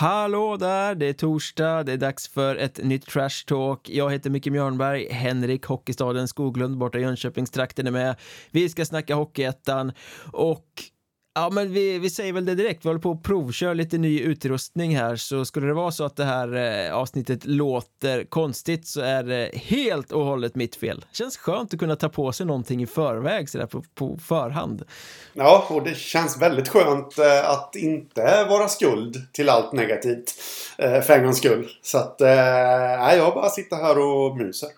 Hallå där, det är torsdag, det är dags för ett nytt Trash Talk. Jag heter Micke Mjörnberg, Henrik Hockeystaden Skoglund borta i Jönköpingstrakten är med. Vi ska snacka Hockeyettan och Ja, men vi, vi säger väl det direkt. Vi håller på att provköra lite ny utrustning här, så skulle det vara så att det här eh, avsnittet låter konstigt så är det helt och hållet mitt fel. Känns skönt att kunna ta på sig någonting i förväg sådär på, på förhand. Ja, och det känns väldigt skönt eh, att inte vara skuld till allt negativt eh, för en gångs skull. Så att, eh, jag bara sitter här och myser.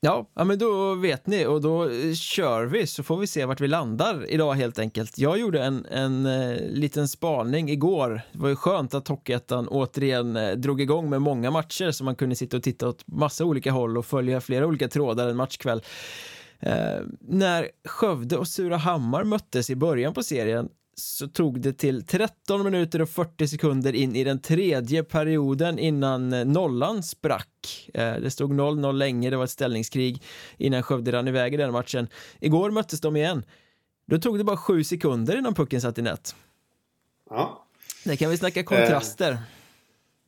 Ja, ja, men då vet ni och då eh, kör vi så får vi se vart vi landar idag helt enkelt. Jag gjorde en, en eh, liten spaning igår. Det var ju skönt att Hockeyettan återigen eh, drog igång med många matcher så man kunde sitta och titta åt massa olika håll och följa flera olika trådar en matchkväll. Eh, när Skövde och Surahammar möttes i början på serien så tog det till 13 minuter och 40 sekunder in i den tredje perioden innan nollan sprack. Eh, det stod 0-0 länge, det var ett ställningskrig innan Skövde rann iväg i den matchen. Igår möttes de igen. Då tog det bara sju sekunder innan pucken satt i nät. Ja. Det kan vi snacka kontraster. Eh,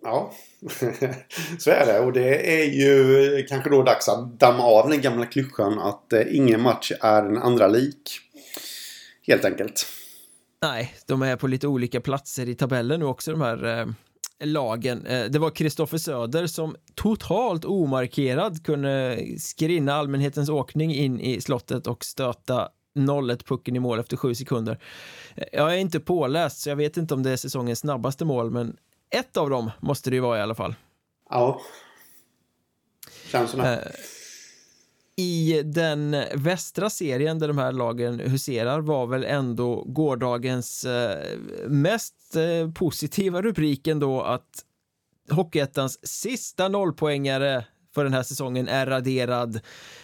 ja, så är det. Och det är ju kanske då dags att damma av den gamla klyschan att eh, ingen match är den andra lik. Helt enkelt. Nej, de är på lite olika platser i tabellen nu också de här eh, lagen. Eh, det var Kristoffer Söder som totalt omarkerad kunde skrinna allmänhetens åkning in i slottet och stöta 0-1 pucken i mål efter sju sekunder. Eh, jag är inte påläst så jag vet inte om det är säsongens snabbaste mål men ett av dem måste det ju vara i alla fall. Ja. Känns som det. I den västra serien där de här lagen huserar var väl ändå gårdagens eh, mest eh, positiva rubriken då att Hockeyettans sista nollpoängare för den här säsongen är raderad.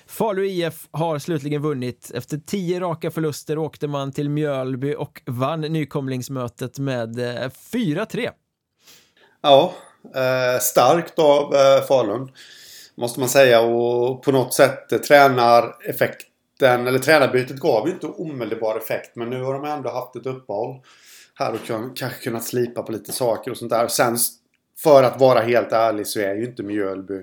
Falu IF har slutligen vunnit. Efter tio raka förluster åkte man till Mjölby och vann nykomlingsmötet med eh, 4-3. Ja, starkt av Falun. Måste man säga. Och på något sätt eh, tränar tränareffekten, eller tränarbytet gav ju inte omedelbar effekt. Men nu har de ändå haft ett uppehåll. Här och kanske kunnat slipa på lite saker och sånt där. Sen för att vara helt ärlig så är ju inte Mjölby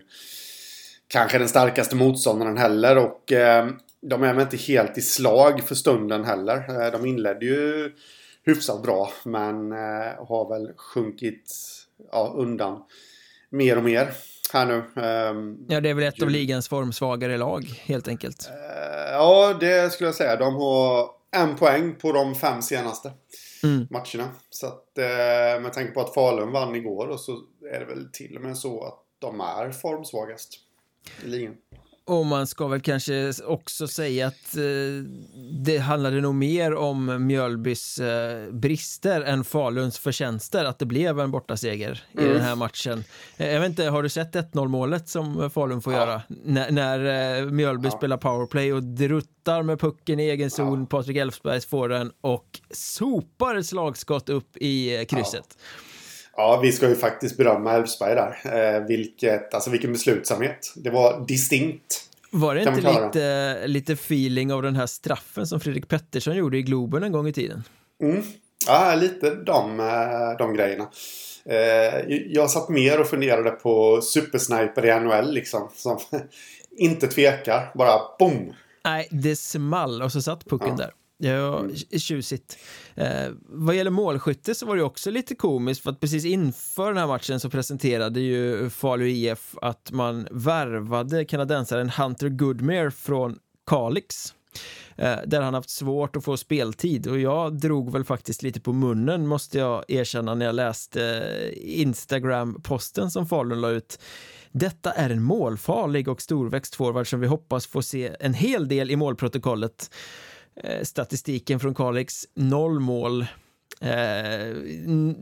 kanske den starkaste motståndaren heller. Och eh, de är väl inte helt i slag för stunden heller. Eh, de inledde ju hyfsat bra men eh, har väl sjunkit ja, undan mer och mer här nu. Um, ja, det är väl ett ju... av ligans formsvagare lag helt enkelt. Uh, ja, det skulle jag säga. De har en poäng på de fem senaste mm. matcherna. Så att uh, med tanke på att Falun vann igår och så är det väl till och med så att de är formsvagast i ligan. Och man ska väl kanske också säga att eh, det handlade nog mer om Mjölbys eh, brister än Faluns förtjänster att det blev en bortaseger mm. i den här matchen. Eh, jag vet inte, har du sett 1-0 målet som Falun får ja. göra? N när eh, Mjölby ja. spelar powerplay och druttar med pucken i egen zon, ja. Patrik Elfsbergs får den och sopar ett slagskott upp i eh, krysset. Ja. Ja, vi ska ju faktiskt berömma Elfsberg där. Eh, vilket, alltså vilken beslutsamhet. Det var distinkt. Var det inte lite, lite feeling av den här straffen som Fredrik Pettersson gjorde i Globen en gång i tiden? Mm. Ja, lite de, eh, de grejerna. Eh, jag satt mer och funderade på supersniper i NHL liksom. Som inte tvekar, bara boom! Nej, det small och så satt pucken ja. där. Ja, tjusigt. Eh, vad gäller målskytte så var det också lite komiskt för att precis inför den här matchen så presenterade ju Falu IF att man värvade kanadensaren Hunter Goodmere från Kalix eh, där han haft svårt att få speltid och jag drog väl faktiskt lite på munnen måste jag erkänna när jag läste eh, Instagram-posten som Falun la ut. Detta är en målfarlig och storväxt forward som vi hoppas få se en hel del i målprotokollet. Eh, statistiken från Kalix, noll mål, eh,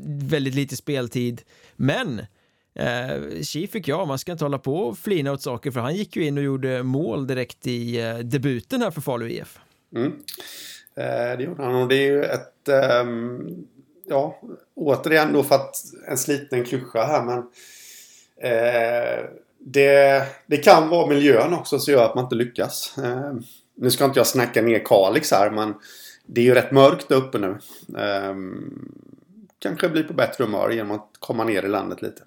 väldigt lite speltid. Men eh, fick jag, man ska inte hålla på och flina åt saker för han gick ju in och gjorde mål direkt i eh, debuten här för Falu IF. Mm. Eh, det gjorde han och det är ju ett, eh, ja, återigen då för att en sliten klyscha här men eh, det, det kan vara miljön också som gör att man inte lyckas. Eh, nu ska inte jag snacka ner Kalix här men det är ju rätt mörkt där uppe nu. Um, kanske bli på bättre humör genom att komma ner i landet lite.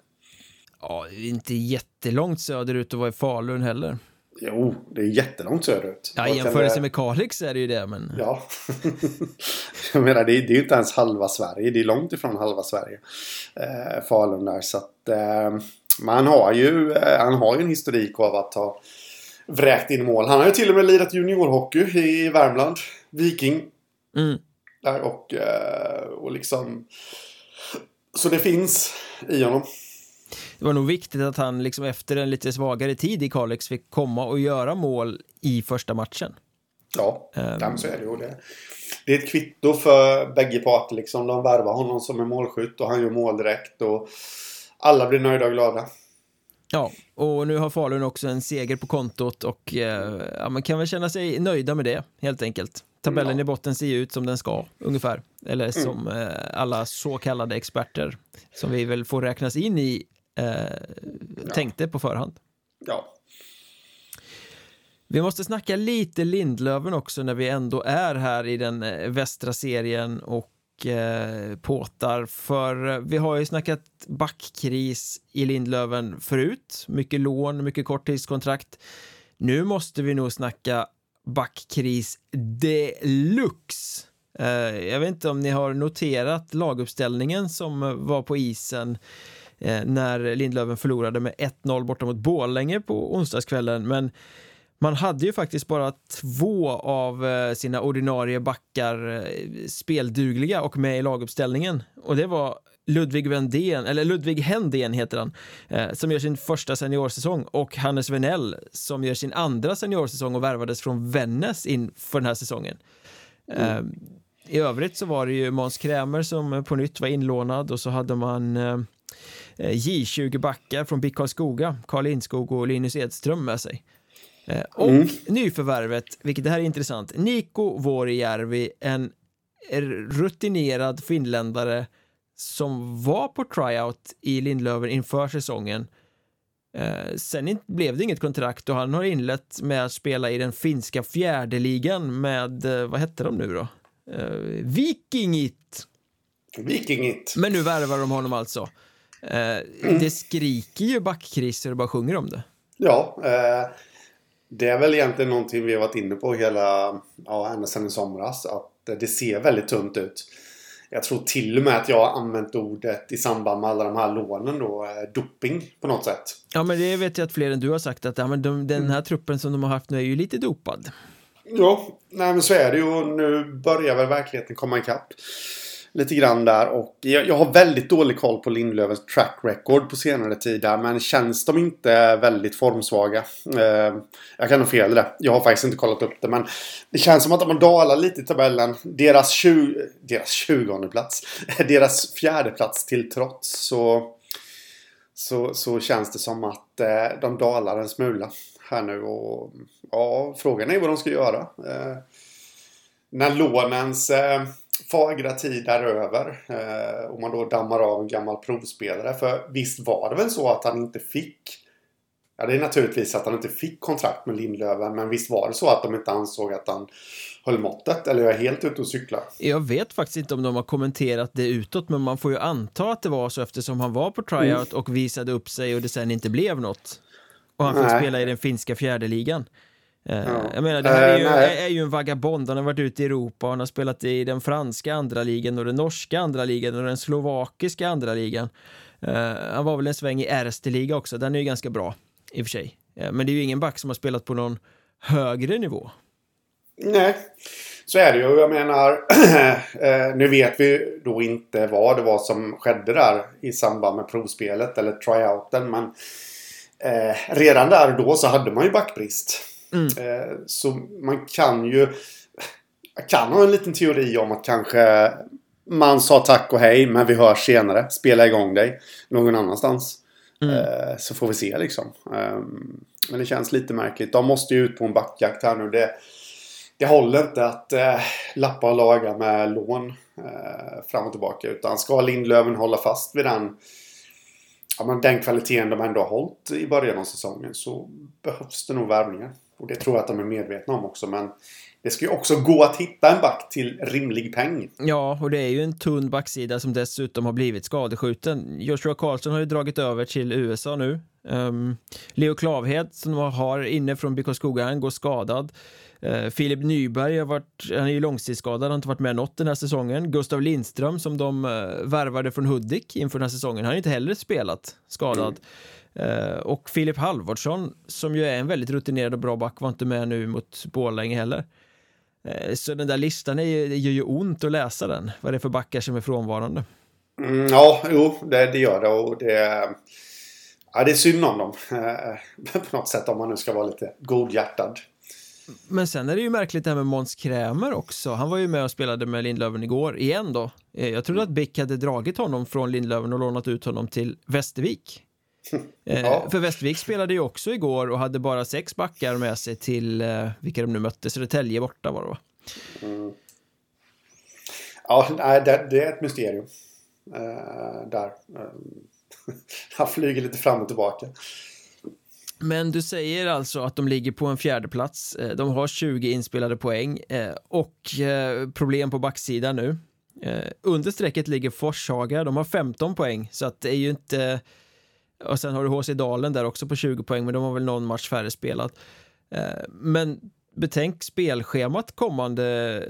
Ja, det är inte jättelångt söderut att vara i Falun heller. Jo, det är jättelångt söderut. Ja, i jämförelse med Kalix är det ju det, men... Ja. jag menar, det är, det är ju inte ens halva Sverige. Det är långt ifrån halva Sverige. Eh, Falun där, så att... Eh, man har ju, eh, han har ju en historik av att ha vräkt in mål. Han har ju till och med lirat juniorhockey i Värmland. Viking. Mm. Där och, eh, och liksom... Så det finns i honom. Det var nog viktigt att han liksom efter en lite svagare tid i Kalix fick komma och göra mål i första matchen. Ja, um, så är det ju. Det, det är ett kvitto för bägge parter. Liksom. De värvar honom som en målskytt och han gör mål direkt. Och alla blir nöjda och glada. Ja, och nu har Falun också en seger på kontot och eh, ja, man kan väl känna sig nöjda med det helt enkelt. Tabellen ja. i botten ser ju ut som den ska, ungefär. Eller mm. som mm. eh, alla så kallade experter, som vi väl får räknas in i, eh, ja. tänkte på förhand. Ja. Vi måste snacka lite Lindlöven också när vi ändå är här i den eh, västra serien och eh, påtar för eh, vi har ju snackat backkris i Lindlöven förut, mycket lån, mycket korttidskontrakt. Nu måste vi nog snacka backkris deluxe. Eh, jag vet inte om ni har noterat laguppställningen som var på isen eh, när Lindlöven förlorade med 1-0 borta mot Borlänge på onsdagskvällen, men man hade ju faktiskt bara två av eh, sina ordinarie backar eh, speldugliga och med i laguppställningen och det var Ludvig Vendén, eller Ludvig Händén heter han, eh, som gör sin första seniorsäsong och Hannes Venell som gör sin andra seniorsäsong och värvades från Vännäs inför den här säsongen. Mm. I övrigt så var det ju Måns Krämer som på nytt var inlånad och så hade man J20 backar från BIK Karlskoga, Karl Inskog och Linus Edström med sig. Eh, och mm. nyförvärvet, vilket det här är intressant, Niko Vuorijärvi, en rutinerad finländare som var på tryout i Lindlöven inför säsongen. Eh, sen blev det inget kontrakt och han har inlett med att spela i den finska fjärdeligan med, eh, vad hette de nu då? Vikingit! Vikingit! Men nu värvar de honom alltså. mm. Det skriker ju backkriser och bara sjunger om det. Ja, eh det är väl egentligen någonting vi har varit inne på hela, ja, ända sedan i somras. Att det ser väldigt tunt ut. Jag tror till och med att jag har använt ordet i samband med alla de här lånen då, eh, doping på något sätt. Ja, men det vet jag att fler än du har sagt att ja, men de, den här truppen som de har haft nu är ju lite dopad. Ja, nej men så är det ju och nu börjar väl verkligheten komma ikapp lite grann där. Och jag, jag har väldigt dålig koll på Lindlövens track record på senare tid där. Men känns de inte väldigt formsvaga? Eh, jag kan ha fel i det. Jag har faktiskt inte kollat upp det. Men det känns som att de har dalat lite i tabellen. Deras, 20, deras 20 plats. deras fjärde plats till trots. Så, så, så känns det som att eh, de dalar en smula här nu. Och ja, frågan är vad de ska göra. Eh, när lånens eh, fagra tid är över. Eh, och man då dammar av en gammal provspelare. För visst var det väl så att han inte fick Ja, det är naturligtvis att han inte fick kontrakt med Lindlöven. Men visst var det så att de inte ansåg att han höll måttet? Eller är jag helt ute och cyklar? Jag vet faktiskt inte om de har kommenterat det utåt. Men man får ju anta att det var så eftersom han var på tryout mm. och visade upp sig och det sen inte blev något. Och han fick Nej. spela i den finska fjärdeligan. Eh, ja. Jag menar, det här är ju, äh, är ju, en vagabond. Han har varit ute i Europa, han har spelat i den franska andra ligan och den norska andra ligan och den slovakiska andra ligan. Uh, han var väl en sväng i Erste liga också, den är ju ganska bra i och för sig. Uh, men det är ju ingen back som har spelat på någon högre nivå. Nej, så är det ju. Jag menar, nu vet vi då inte vad det var som skedde där i samband med provspelet eller tryouten, men redan där då så hade man ju backbrist. Mm. Eh, så man kan ju... Jag kan ha en liten teori om att kanske man sa tack och hej men vi hörs senare. Spela igång dig någon annanstans. Mm. Eh, så får vi se liksom. Ehm, men det känns lite märkligt. De måste ju ut på en backjakt här nu. Det, det håller inte att eh, lappa och laga med lån eh, fram och tillbaka. Utan ska Lindlöven hålla fast vid den, ja, men den kvaliteten de ändå har hållit i början av säsongen så behövs det nog värvningar. Och det tror jag att de är medvetna om också. Men det ska ju också gå att hitta en back till rimlig peng. Ja, och det är ju en tunn backsida som dessutom har blivit skadeskjuten. Joshua Karlsson har ju dragit över till USA nu. Um, Leo Klavhed som de har inne från BK Skogan går skadad. Uh, Filip Nyberg har varit, han är ju långtidsskadad, han har inte varit med något den här säsongen. Gustav Lindström som de uh, värvade från Hudik inför den här säsongen, han har inte heller spelat skadad. Mm. Uh, och Filip Halvardsson, som ju är en väldigt rutinerad och bra back, var inte med nu mot Borlänge heller. Uh, så den där listan är ju, det gör ju ont att läsa den, vad det är för backar som är frånvarande. Mm, ja, jo, det, det gör det och det... Ja, det är synd om dem. Uh, på något sätt om man nu ska vara lite godhjärtad. Men sen är det ju märkligt det här med Måns Krämer också. Han var ju med och spelade med Lindlöven igår, igen då. Jag trodde att Bick hade dragit honom från Lindlöven och lånat ut honom till Västervik. Eh, ja. För Västervik spelade ju också igår och hade bara sex backar med sig till eh, vilka de nu mötte, Södertälje borta var det va? Mm. Ja, det, det, är ett mysterium. Uh, där. Han flyger lite fram och tillbaka. Men du säger alltså att de ligger på en fjärde plats. De har 20 inspelade poäng och problem på backsidan nu. Under strecket ligger Forshaga, de har 15 poäng så att det är ju inte och sen har du HC Dalen där också på 20 poäng, men de har väl någon match färre spelat. Eh, men betänk spelschemat kommande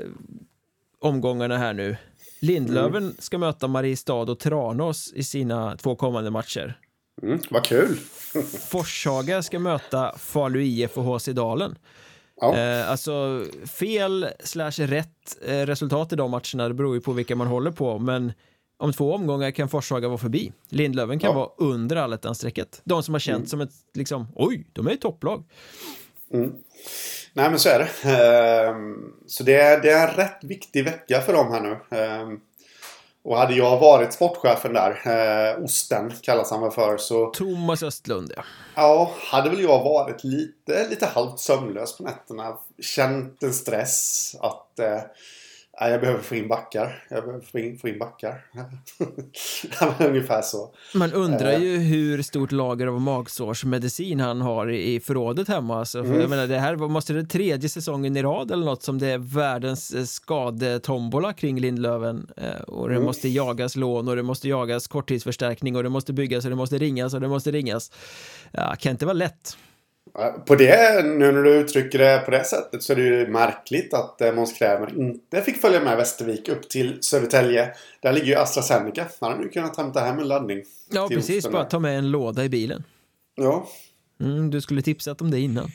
omgångarna här nu. Lindlöven mm. ska möta Mariestad och Tranås i sina två kommande matcher. Mm, vad kul! Forshaga ska möta Falu IF och HC Dalen. Ja. Eh, alltså fel slash rätt eh, resultat i de matcherna, det beror ju på vilka man håller på, men om två omgångar kan Forshaga vara förbi. Lindlöven kan ja. vara under allettan-strecket. De som har känt mm. som ett, liksom, oj, de är ett topplag. Mm. Nej men så är det. Ehm, så det är, det är en rätt viktig vecka för dem här nu. Ehm, och hade jag varit sportchefen där, eh, Osten kallas han väl för, så... Thomas Östlund ja. Ja, hade väl jag varit lite, lite halvt sömnlös på nätterna. Känt en stress att eh, Nej, jag behöver få in backar. Jag behöver få in, få in backar. Ungefär så. Man undrar uh, ju hur stort lager av magsårsmedicin han har i förrådet hemma. Alltså, för mm. jag menar, det här måste det tredje säsongen i rad eller något som det är världens eh, skadetombola kring Lindlöven. Uh, och det mm. måste jagas lån och det måste jagas korttidsförstärkning och det måste byggas och det måste ringas och det måste ringas. Ja, kan inte vara lätt. På det, nu när du uttrycker det på det sättet så är det ju märkligt att eh, Måns Krämer inte fick följa med Västervik upp till Södertälje. Där ligger ju AstraZeneca. Han hade ju kunnat hämta hem en laddning. Ja, precis. Bara ta med en låda i bilen. Ja. Mm, du skulle tipsat om det innan.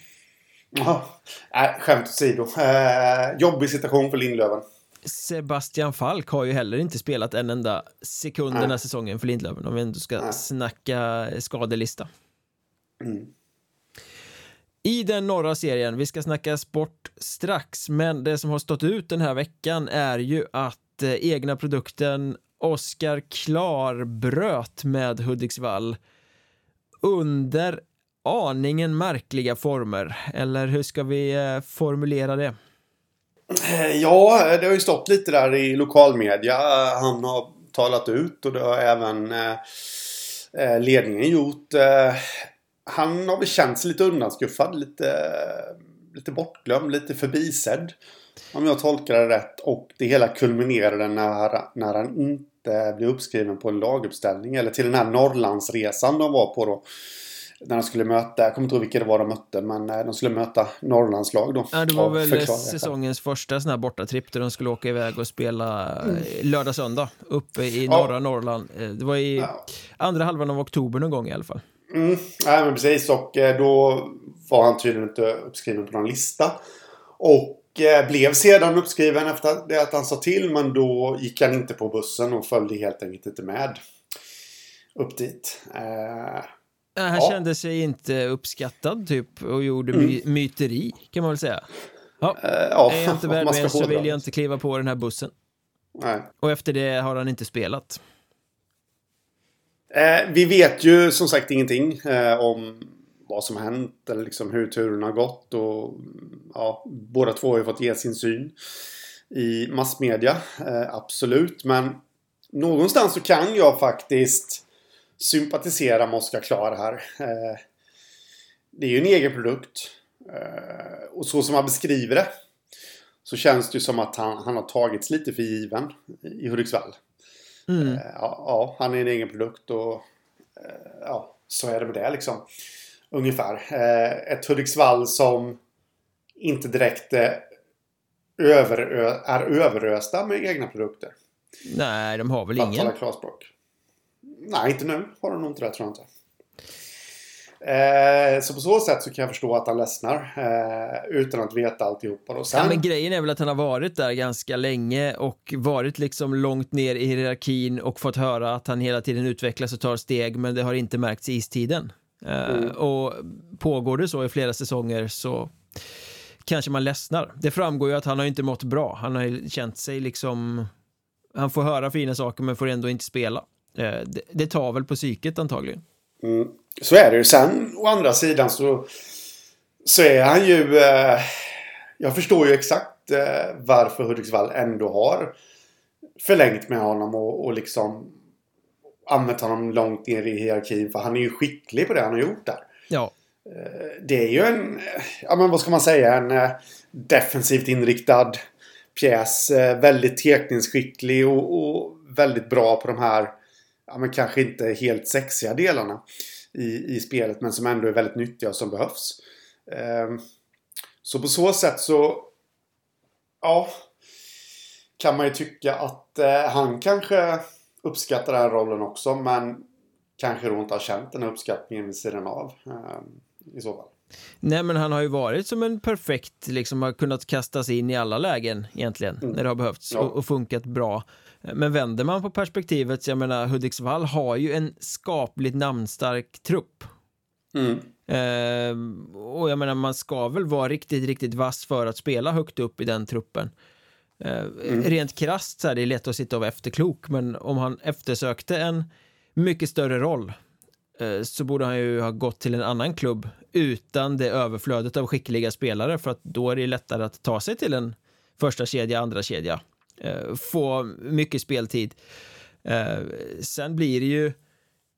Ja, äh, skämt åsido. Eh, jobbig situation för Lindlöven. Sebastian Falk har ju heller inte spelat en enda sekund den här säsongen för Lindlöven om vi ändå ska Nej. snacka skadelista. Mm i den norra serien. Vi ska snacka sport strax, men det som har stått ut den här veckan är ju att eh, egna produkten Oskar Klar bröt med Hudiksvall under aningen märkliga former. Eller hur ska vi eh, formulera det? Eh, ja, det har ju stått lite där i lokalmedia. Han har talat ut och det har även eh, eh ledningen gjort. Eh, Eh, han har väl känt sig lite undanskuffad, lite, lite bortglömd, lite förbisedd. Om jag tolkar det rätt. Och det hela kulminerade när, när han inte blev uppskriven på en laguppställning. Eller till den här Norrlandsresan de var på då. När de skulle möta, jag kommer inte ihåg vilka det var de mötte, men eh, de skulle möta Norrlandslag då. Ja, det var väl säsongens första sån här bortatripp där de skulle åka iväg och spela mm. lördag-söndag uppe i norra ja. Norrland. Eh, det var i ja. andra halvan av oktober någon gång i alla fall. Mm, nej men precis och eh, då var han tydligen inte uppskriven på någon lista. Och eh, blev sedan uppskriven efter det att han sa till men då gick han inte på bussen och följde helt enkelt inte med upp dit. Eh, han ja. kände sig inte uppskattad typ och gjorde my mm. myteri kan man väl säga. Ja, uh, ja är jag inte värd mer så vill jag inte kliva på den här bussen. Nej. Och efter det har han inte spelat. Eh, vi vet ju som sagt ingenting eh, om vad som hänt eller liksom hur turen har gått. Och, ja, båda två har ju fått ge sin syn i massmedia. Eh, absolut, men någonstans så kan jag faktiskt sympatisera med Oskar Klar här. Eh, det är ju en egen produkt. Eh, och så som han beskriver det så känns det ju som att han, han har tagits lite för given i Hudiksvall. Mm. Eh, ja, ja, han är en egen produkt och eh, ja, så är det med det liksom. Ungefär. Eh, ett Hudiksvall som inte direkt överö är överösta med egna produkter. Nej, de har väl att ingen. tala klarspråk. Nej, inte nu har de nog inte det tror jag inte. Eh, så på så sätt så kan jag förstå att han ledsnar. Eh, utan att veta alltihopa. Då. Sen, Ja, men grejen är väl att han har varit där ganska länge och varit liksom långt ner i hierarkin och fått höra att han hela tiden utvecklas och tar steg men det har inte märkts i istiden. Eh, Mm. Och pågår det så i flera säsonger så kanske man ledsnar. Det framgår ju att han har inte mått bra. Han har känt sig liksom... Han får höra fina saker men får ändå inte spela. Eh, Det, det tar väl på psyket antagligen. mm, så är det ju. Sen å andra sidan så, så är han ju... Eh, jag förstår ju exakt eh, varför Hudiksvall ändå har förlängt med honom och, och liksom använt honom långt ner i hierarkin. För han är ju skicklig på det han har gjort där. Ja, Det är ju en, eh, ja men vad ska man säga, en eh, defensivt inriktad pjäs. Eh, Väldigt tekningsskicklig och, och väldigt bra på de här, ja men kanske inte helt sexiga delarna i, i spelet. Men som ändå är väldigt nyttiga och som behövs. Ehm, Så på så sätt så, ja, kan man ju tycka att eh, han kanske uppskattar den här rollen också. Men kanske då inte har känt den här uppskattningen vid sidan av. ehm, I så fall. Nej men han har ju varit som en perfekt, liksom har kunnat kastas in i alla lägen egentligen när det har behövts Ja. och, och funkat bra. Men vänder man på perspektivet, så jag menar Hudiksvall har ju en skapligt namnstark trupp. Mm. Ehm, och jag menar man ska väl vara riktigt, riktigt vass för att spela högt upp i den truppen. Ehm, Rent krasst så här, det är lätt att sitta och vara efterklok, men om han eftersökte en mycket större roll eh, så borde han ju ha gått till en annan klubb utan det överflödet av skickliga spelare för att då är det lättare att ta sig till en första kedja, andra kedja, eh, få mycket speltid. Eh, sen blir det ju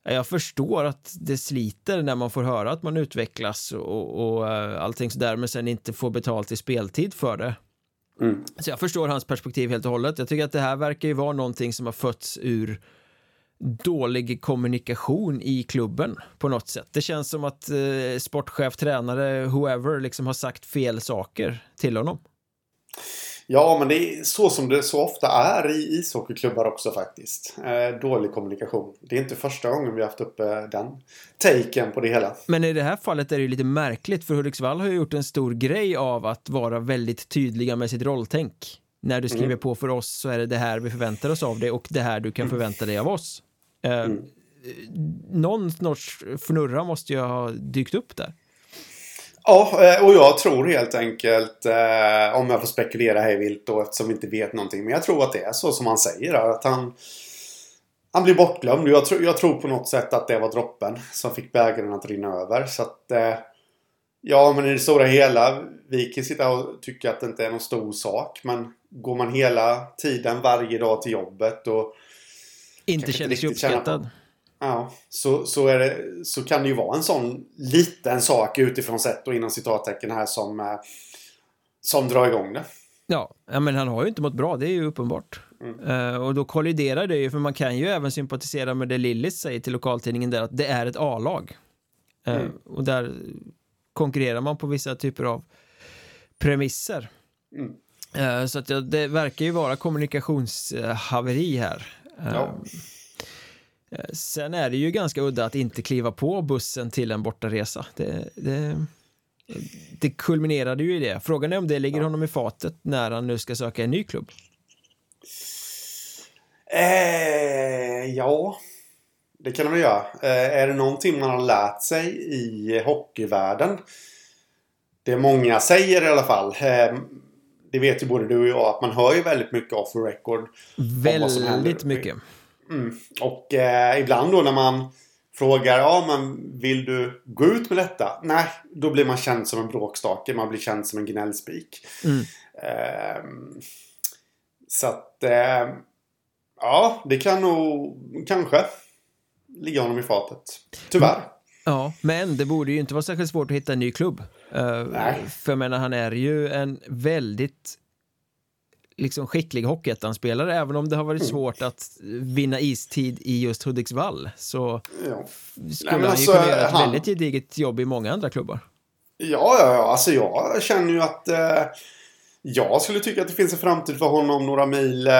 jag förstår att det sliter när man får höra att man utvecklas och, och eh, allting sådär men sen inte får betalt i speltid för det. Mm. Så jag förstår hans perspektiv helt och hållet. Jag tycker att det här verkar ju vara någonting som har fötts ur dålig kommunikation i klubben på något sätt. Det känns som att eh, sportchef, tränare, whoever liksom har sagt fel saker till honom. Ja, men det är så som det så ofta är i ishockeyklubbar också faktiskt. Eh, dålig kommunikation. Det är inte första gången vi har haft uppe den taken på det hela. Men i det här fallet är det ju lite märkligt för Hudiksvall har ju gjort en stor grej av att vara väldigt tydliga med sitt rolltänk. När du skriver på för oss så är det det här vi förväntar oss av dig och det här du kan förvänta dig av oss. Eh, Någon sorts fnurra måste ju ha dykt upp där. Ja, eh, och jag tror helt enkelt, eh, om jag får spekulera hej vilt då eftersom vi inte vet någonting. Men jag tror att det är så som han säger. Att han, han blir bortglömd. Jag, tror- jag tror på något sätt att det var droppen som fick bägaren att rinna över. Så att, eh, ja, men i det stora hela. Vi kan sitta och tycka att det inte är någon stor sak. Men går man hela tiden varje dag till jobbet och Inte känner sig känna uppskattad. på. Ja, så, så, är det, så kan det ju vara en sån liten sak utifrån sett och inom citattecken här som, eh, som drar igång det. Ja, men han har ju inte mått bra, det är ju uppenbart. Eh, och då kolliderar det ju, för man kan ju även sympatisera med det Lillis säger till lokaltidningen där, att det är ett A-lag. Eh, Mm. Och där konkurrerar man på vissa typer av premisser. Mm. Så att det verkar ju vara kommunikationshaveri här. Ja. Eh, Sen är det ju ganska udda att inte kliva på bussen till en bortaresa. Det, det, det kulminerade ju i det. Frågan är om det ligger honom i fatet när han nu ska söka en ny klubb. Eh, ja, det kan man göra. Eh, är det någonting man har lärt sig i hockeyvärlden? Det många säger i alla fall. Eh, det vet ju både du och jag att man hör ju väldigt mycket off record. Väldigt mycket. Mm. Och eh, ibland då när man frågar ja men vill du gå ut med detta? Nej, då blir man känd som en bråkstake. Man blir känd som en gnällspik. Mm. Ehm, så att eh, ja, det kan nog kanske ligga honom i fatet. Tyvärr. Ja, men det borde ju inte vara särskilt svårt att hitta en ny klubb. Eh, Nej. för jag menar, han är ju en väldigt liksom skicklig hockeyettan-spelare även om det har varit mm. svårt att vinna istid i just Hudiksvall så ja. skulle Nej, han ju kunna göra ett han... väldigt gediget jobb i många andra klubbar. Ja, ja, ja. Alltså jag känner ju att eh, jag skulle tycka att det finns en framtid för honom några mil eh,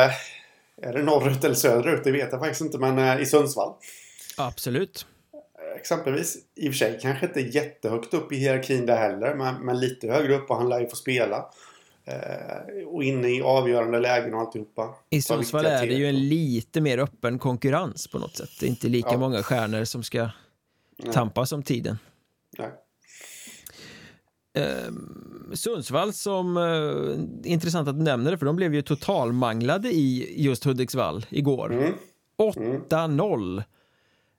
är det norrut eller söderut? Det vet jag faktiskt inte, men eh, i Sundsvall. Absolut. Exempelvis. I och för sig kanske inte jättehögt upp i hierarkin där heller, men, men lite högre upp och han lär ju få spela. Eh, och inne i avgörande lägen och alltihopa. I Sundsvall är det ju en lite mer öppen konkurrens på något sätt. Det är inte lika ja. många stjärnor som ska tampas om tiden. Nej. Eh, Sundsvall som, eh, intressant att du nämner det, för de blev ju totalmanglade i just Hudiksvall igår. Mm. 8-0.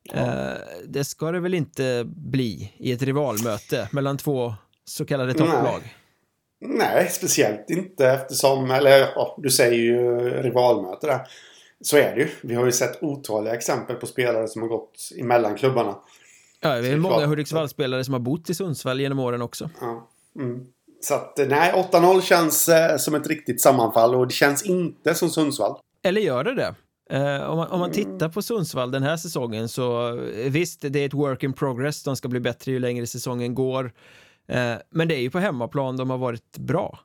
Ja. Eh, det ska det väl inte bli i ett rivalmöte mellan två så kallade topplag? Nej. Nej, speciellt inte eftersom, eller ja, du säger ju rivalmöte där. Så är det ju. Vi har ju sett otaliga exempel på spelare som har gått emellan klubbarna. Ja, det är många Hudiksvall-spelare som har bott i Sundsvall genom åren också. Ja. Mm. Så att nej, 8-0 känns eh, som ett riktigt sammanfall och det känns inte som Sundsvall. Eller gör det det? Eh, om, man, om man tittar på Sundsvall den här säsongen så eh, visst, det är ett work in progress. De ska bli bättre ju längre säsongen går. Eh, men det är ju på hemmaplan de har varit bra.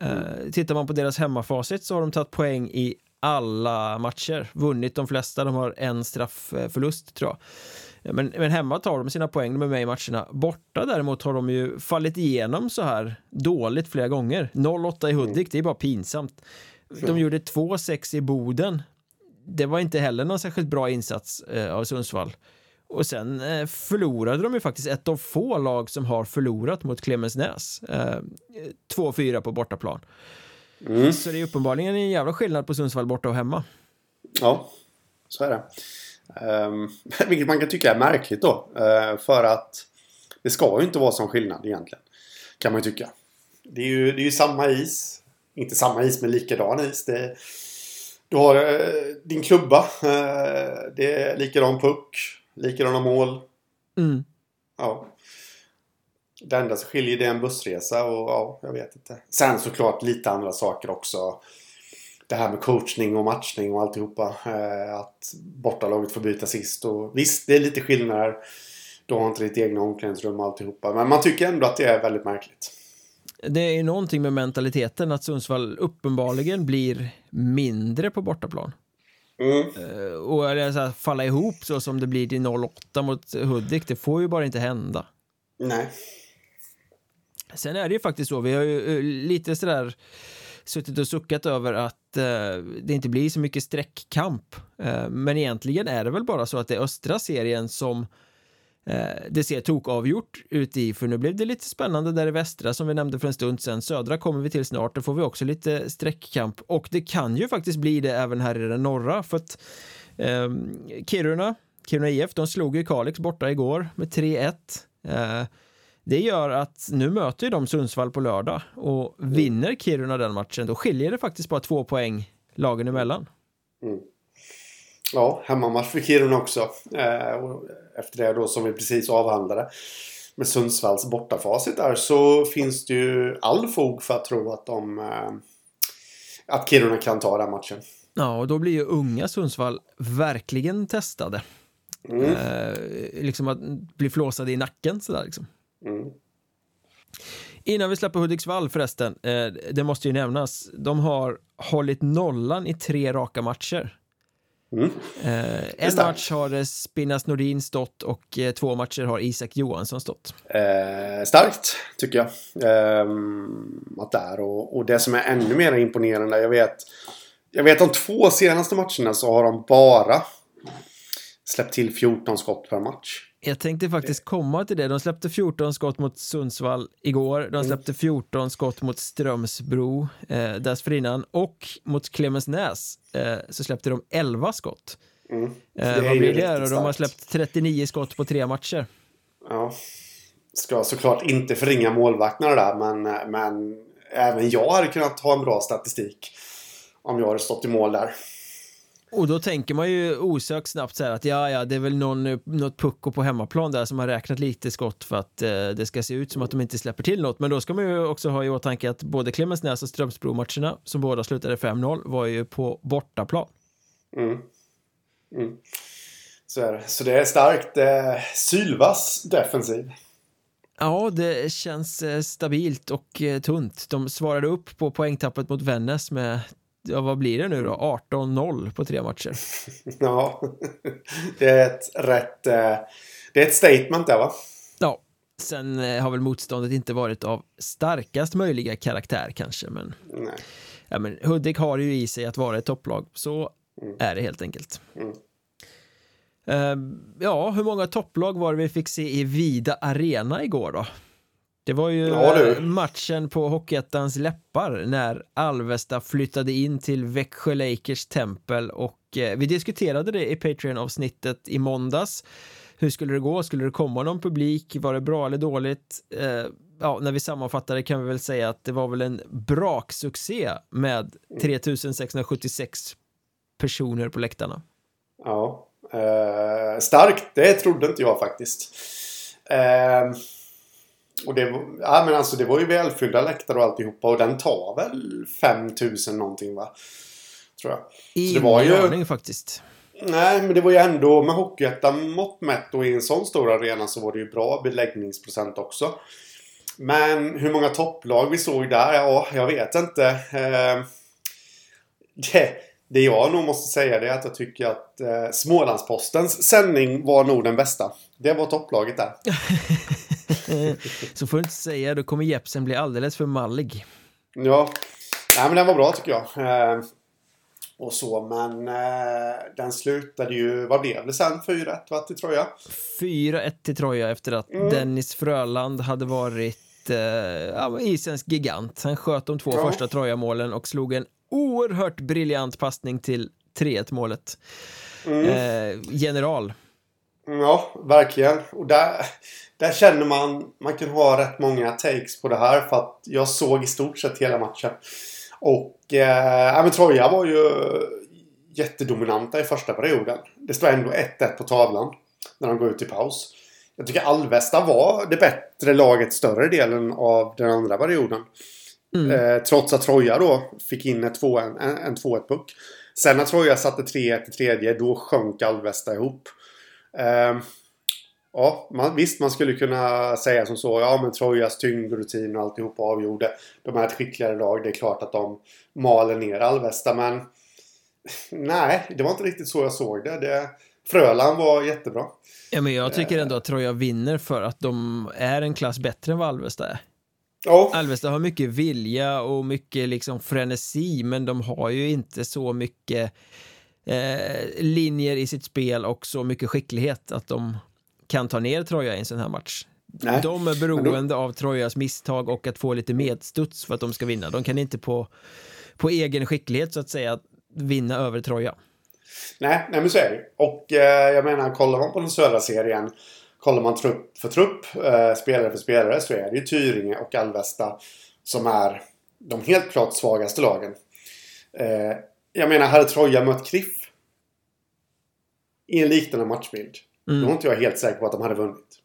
Eh, mm. Tittar man på deras hemmafacit så har de tagit poäng i alla matcher, vunnit de flesta. De har en straffförlust tror jag. Men, men hemma tar de sina poäng, de är med i matcherna. Borta däremot har de ju fallit igenom så här dåligt flera gånger. 0-8 i Hudik, det är bara pinsamt. De gjorde 2-6 i Boden. Det var inte heller någon särskilt bra insats eh, av Sundsvall. Och sen eh, förlorade de ju faktiskt ett av få lag som har förlorat mot Clemensnäs. Eh, 2-4 på bortaplan. Mm. Så det är uppenbarligen en jävla skillnad på Sundsvall borta och hemma. Ja, så är det. Um, vilket man kan tycka är märkligt då. Uh, för att det ska ju inte vara sån skillnad egentligen. Kan man ju tycka. Det är ju, det är ju samma is. Inte samma is men likadan is. Det, du har uh, din klubba. Uh, det är likadan puck. Likadana mål. Mm. Ja. Det enda som skiljer det är en bussresa och ja, jag vet inte. Sen såklart lite andra saker också det här med coachning och matchning och alltihopa. Eh, att bortalaget får byta sist. Och visst, det är lite skillnader. Du har inte ditt egna omklädningsrum och alltihopa. Men man tycker ändå att det är väldigt märkligt. Det är någonting med mentaliteten att Sundsvall uppenbarligen blir mindre på bortaplan. Mm. Eh, och eller så här, falla ihop så som det blir till 08 mot Hudik, det får ju bara inte hända. Nej. Sen är det ju faktiskt så, vi har ju eh, lite sådär suttit och suckat över att eh, det inte blir så mycket streckkamp. Eh, men egentligen är det väl bara så att det är östra serien som det ser tok avgjort ut i, för nu blev det lite spännande där i västra som vi nämnde för en stund sedan. Södra kommer vi till snart, då får vi också lite streckkamp och det kan ju faktiskt bli det även här i den norra för att eh, Kiruna, Kiruna IF, de slog ju Kalix borta igår med 3-1. Eh, det gör att nu möter ju de Sundsvall på lördag och vinner Kiruna den matchen då skiljer det faktiskt bara två poäng lagen emellan. Mm. Ja, hemmamatch för Kiruna också. Eh, efter det då som vi precis avhandlade med Sundsvalls bortafacit där så finns det ju all fog för att tro att de eh, att Kiruna kan ta den matchen. Ja, och då blir ju unga Sundsvall verkligen testade. Mm. Eh, liksom att bli flåsade i nacken sådär liksom. Mm. Innan vi släpper Hudiksvall förresten, eh, det måste ju nämnas, de har hållit nollan i tre raka matcher. Mm. Eh, en match har Spinnas Nordin stått och eh, två matcher har Isak Johansson stått. Eh, starkt, tycker jag. Ehm, att det är. Och, och, det som är ännu mer imponerande, jag vet jag vet de två senaste matcherna så har de bara släppt till 14 skott per match. Jag tänkte faktiskt komma till det. De släppte 14 skott mot Sundsvall igår. De mm. släppte 14 skott mot Strömsbro eh, dessförinnan. Och mot Clemensnäs eh, så släppte de 11 skott. Mm. Eh, vad blir det? De har släppt 39 skott på tre matcher. Ja. Ska såklart inte förringa målvakterna där, men, men även jag hade kunnat ha en bra statistik. Om jag hade stått i mål där. Och då tänker man ju osökt snabbt så här att ja, ja, det är väl någon, något pucko på hemmaplan där som har räknat lite skott för att eh, det ska se ut som att de inte släpper till något. Men då ska man ju också ha i åtanke att både Klemensnäs och Strömsbro-matcherna, som båda slutade 5-0, var ju på bortaplan. Mm. Mm. Så, är det. så det är starkt. Eh, Sylvas defensiv. Ja, det känns eh, stabilt och eh, tunt. De svarade upp på poängtappet mot Vännäs med ja, vad blir det nu då? 18-0 på tre matcher. ja, det är ett rätt... Eh, det är ett statement där va? Ja, sen har väl motståndet inte varit av starkast möjliga karaktär kanske, men... Nej. Ja, men Hudik har ju i sig att vara ett topplag, så mm. är det helt enkelt. Mm. Uh, ja, hur många topplag var det vi fick se i Vida Arena igår då? Det var ju ja, matchen på Hockeyettans läppar när Alvesta flyttade in till Växjö Lakers tempel och eh, vi diskuterade det i Patreon-avsnittet i måndags. Hur skulle det gå? Skulle det komma någon publik? Var det bra eller dåligt? Eh, ja, när vi sammanfattar kan vi väl säga att det var väl en braksuccé med 3676 personer på läktarna. Ja, eh, starkt. Det trodde inte jag faktiskt. Eh, och det, ja, men alltså, det var ju välfyllda läktare och alltihopa och den tar väl 5000 någonting va? Tror jag. Var ju... aning faktiskt. Nej, men det var ju ändå med Hockeyettan mått mätt och i en sån stor arena så var det ju bra beläggningsprocent också. Men hur många topplag vi såg där? Ja, jag vet inte. Eh, det, det jag nog måste säga det är att jag tycker att eh, Smålandspostens sändning var nog den bästa. Det var topplaget där. så får du inte säga, då kommer Jepsen bli alldeles för mallig. Ja, Nej, men den var bra tycker jag. Eh, och så, men eh, den slutade ju, vad blev det sen? 4-1 va, till Troja? 4-1 till Troja efter att mm. Dennis Fröland hade varit eh, isens gigant. Han sköt de två ja. första Troja-målen och slog en oerhört briljant passning till 3-1 målet. Mm. Eh, general. Ja, verkligen. Och där, där känner man, man kan ha rätt många takes på det här för att jag såg i stort sett hela matchen. Och eh, men Troja var ju jättedominanta i första perioden. Det står ändå 1-1 på tavlan när de går ut i paus. Jag tycker Alvesta var det bättre laget större delen av den andra perioden. Mm. Eh, trots att Troja då fick in en 2-1 puck. Sen när Troja satte 3-1 i tredje, då sjönk Alvesta ihop. Eh, ja, man, visst man skulle kunna säga som så. Ja, men Trojas tyngd och alltihopa avgjorde. De är ett skickligare lag. Det är klart att de maler ner Alvesta, men nej, det var inte riktigt så jag såg det. det Fröland var jättebra. Ja, men jag tycker ändå att Troja vinner för att de är en klass bättre än vad Alvesta är. Oh. Alvesta har mycket vilja och mycket liksom frenesi, men de har ju inte så mycket eh, linjer i sitt spel och så mycket skicklighet att de kan ta ner Troja i en sån här match. Nej. De är beroende då... av Trojas misstag och att få lite medstuds för att de ska vinna. De kan inte på, på egen skicklighet så att säga vinna över Troja. Nej, nej men så är det Och eh, jag menar, kollar man på den södra serien Kollar man trupp för trupp, eh, spelare för spelare, så är det ju Tyringe och Alvesta som är de helt klart svagaste lagen. Eh, jag menar, hade Troja mött Kriff i en liknande matchbild Mm. Då är inte jag helt säker på att de hade vunnit.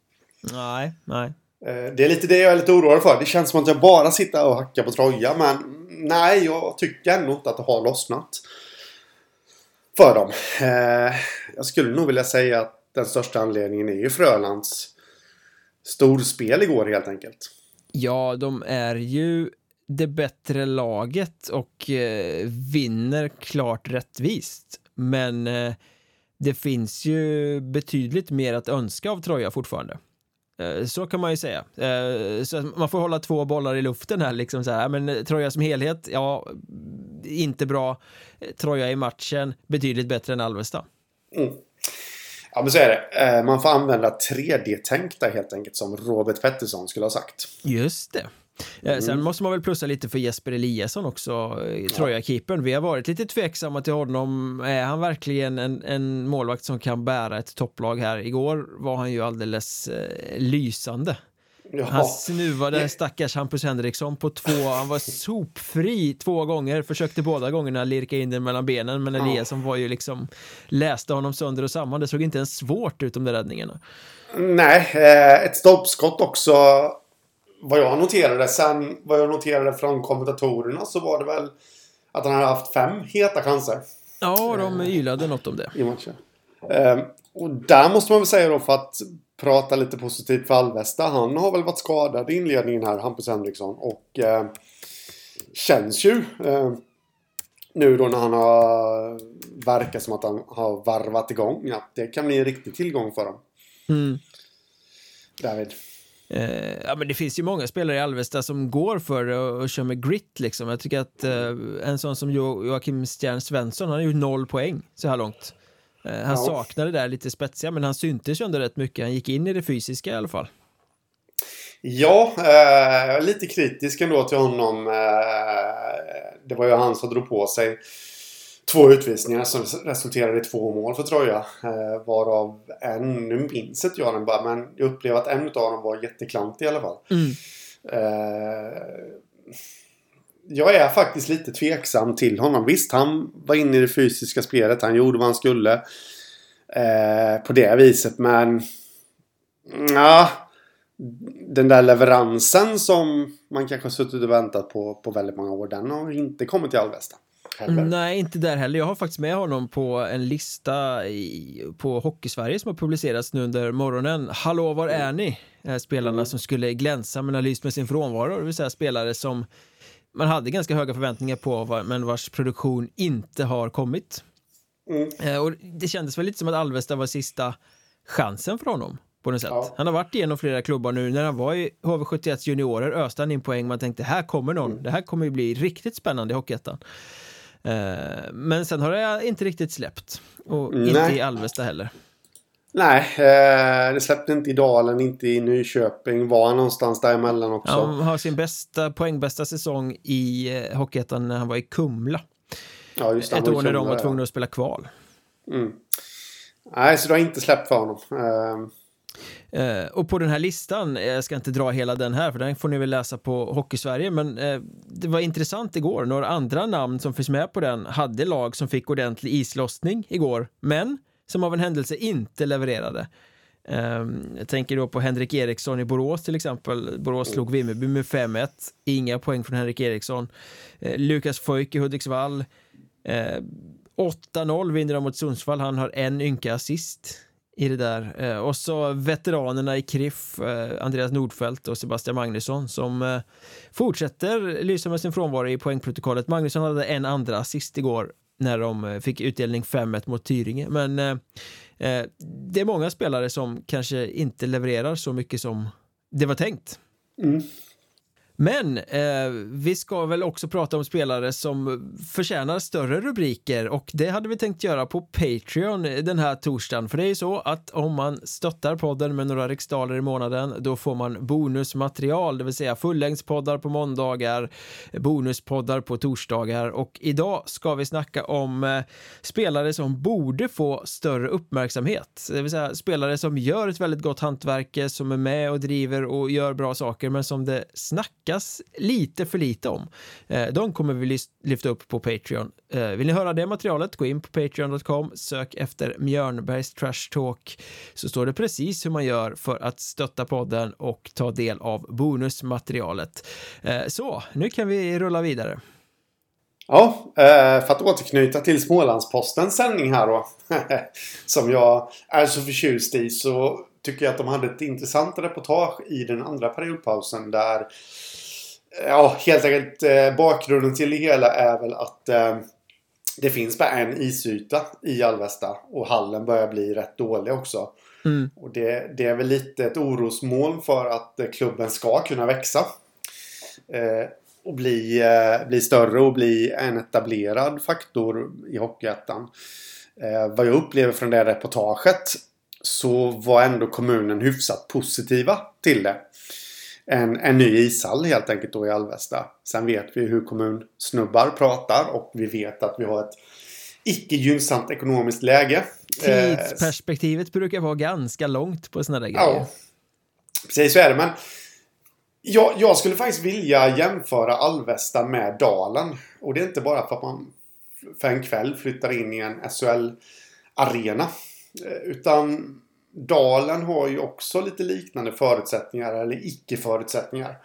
Nej, nej. Eh, det är lite det jag är lite orolig för. Det känns som att jag bara sitter och hackar på Troja. Men nej, jag tycker ändå inte att det har lossnat. För dem. Eh, jag skulle nog vilja säga att den största anledningen är ju Frölands storspel igår helt enkelt. Ja, de är ju det bättre laget och eh, vinner klart rättvist. Men det finns ju betydligt mer att önska av Troja fortfarande. Eh, så kan man ju säga. Eh, så man får hålla två bollar i luften här liksom så här. Men Troja som helhet, ja, inte bra. Troja i matchen, betydligt bättre än Alvesta. Mm. Ja men så är det. Eh, man får använda 3D-tänk där helt enkelt som Robert Pettersson skulle ha sagt. Just det. Eh, mm. Sen måste man väl plussa lite för Jesper Eliasson också, eh, Troja-keepern. Vi har varit lite tveksamma till honom. Är han verkligen en, en målvakt som kan bära ett topplag här? Igår var han ju alldeles eh, lysande. Ja. Han snuvade stackars Hampus Henriksson på två, han var sopfri två gånger, försökte båda gångerna lirka in den mellan benen, men Eliasson var ju liksom, läste honom sönder och samman, det såg inte ens svårt ut de där räddningarna. Nej, eh, ett stolpskott också, vad jag noterade, sen vad jag noterade från kommentatorerna så var det väl att han hade haft fem heta chanser. Ja, de ylade något om det. I matchen. Eh, och där måste man väl säga då för att prata lite positivt för Alvesta. Han har väl varit skadad i inledningen här, Hampus Henriksson. Och eh, känns ju eh, nu då när han har verkat som att han har varvat igång. Att det kan bli en riktig tillgång för dem. Mm. David. Eh, ja, men det finns ju många spelare i Alvesta som går för det och, och kör med grit liksom. Jag tycker att eh, en sån som jo Joakim Stjern Svensson, han har ju noll poäng så här långt. Eh, han ja. saknade det där lite spetsiga, men han syntes ju ändå rätt mycket. Han gick in i det fysiska i alla fall. Ja, eh, lite kritisk ändå till honom. Eh, det var ju han som drog på sig två utvisningar som resulterade i två mål för Troja. Eh, varav en, nu minns inte jag den bara, men jag upplevde att en av dem var jätteklantig i alla fall. Mm. Eh, jag är faktiskt lite tveksam till honom. Visst, han var inne i det fysiska spelet. Han gjorde vad han skulle. Eh, på det viset, men... Ja, den där leveransen som man kanske har suttit och väntat på på väldigt många år. Den har inte kommit till Alvesta. Heller. Nej, inte där heller. Jag har faktiskt med honom på en lista i, på Hockeysverige som har publicerats nu under morgonen. Hallå, var är ni? Spelarna mm. som skulle glänsa men har lyst med sin frånvaro. Det vill säga spelare som man hade ganska höga förväntningar på men vars produktion inte har kommit. Mm. Eh, och det kändes väl lite som att Alvesta var sista chansen för honom på något sätt. Ja. Han har varit igenom flera klubbar nu. När han var i HV71 juniorer öste han in poäng. Man tänkte här kommer någon. Mm. Det här kommer ju bli riktigt spännande i Hockeyettan. Eh, men sen har det inte riktigt släppt. Och Nej. inte i Alvesta heller. Nej, eh, det släppte inte i Dalen, inte i Nyköping. Var någonstans däremellan också? Ja, han har sin bästa, poängbästa säsong i eh, Hockeyettan när han var i Kumla. Ja, just det, Ett år när de var tvungna att spela kval. Mm. Nej, så du har inte släppt för honom. Eh, och på den här listan, eh, jag ska inte dra hela den här för den får ni väl läsa på Hockeysverige men eh, det var intressant igår, några andra namn som finns med på den hade lag som fick ordentlig islossning igår men som av en händelse inte levererade. Eh, jag tänker då på Henrik Eriksson i Borås till exempel. Borås slog Vimmerby med 5-1. Inga poäng från Henrik Eriksson. Eh, Lukas Föjk i Hudiksvall. Eh, 8-0 vinner de mot Sundsvall. Han har en ynka assist i det där. Eh, och så veteranerna i Kriff, eh, Andreas Nordfeldt och Sebastian Magnusson som eh, fortsätter lysa med sin frånvaro i poängprotokollet. Magnusson hade en andra assist igår när de fick utdelning 5-1 mot Tyringe. Men eh, det är många spelare som kanske inte levererar så mycket som det var tänkt. Mm. Men eh, vi ska väl också prata om spelare som förtjänar större rubriker och det hade vi tänkt göra på Patreon den här torsdagen. För det är ju så att om man stöttar podden med några riksdaler i månaden då får man bonusmaterial, det vill säga fullängdspoddar på måndagar, bonuspoddar på torsdagar och idag ska vi snacka om eh, spelare som borde få större uppmärksamhet. Det vill säga spelare som gör ett väldigt gott hantverk, eh, som är med och driver och gör bra saker men som det snackas snackas lite för lite om. Eh, de kommer vi lyfta upp på Patreon. Eh, vill ni höra det materialet, gå in på patreon.com, sök efter Mjörnbergs Trash Talk så står det precis hur man gör för att stötta podden och ta del av bonusmaterialet. Eh, så, nu kan vi rulla vidare. Ja, för att återknyta till Smålandspostens sändning här då. som jag är så förtjust i så tycker jag att de hade ett intressant reportage i den andra periodpausen där Ja, helt enkelt eh, bakgrunden till det hela är väl att eh, det finns bara en isyta i Alvesta och hallen börjar bli rätt dålig också. Mm. Och det, det, är väl lite ett orosmoln för att eh, klubben ska kunna växa. Eh, och bli, eh, bli större och bli en etablerad faktor i Hockeyettan. Eh, vad jag upplever från det reportaget så var ändå kommunen hyfsat positiva till det en, en ny ishall helt enkelt då i Alvesta. Sen vet vi hur kommunsnubbar pratar och vi vet att vi har ett icke gynnsamt ekonomiskt läge. Tidsperspektivet brukar vara ganska långt på sådana där grejer. Ja, precis så är det. Men Jag, jag skulle faktiskt vilja jämföra Alvesta med Dalen. Och det är inte bara för att man för en kväll flyttar in i en SHL-arena. Eh, utan Dalen har ju också lite liknande förutsättningar, eller icke-förutsättningar.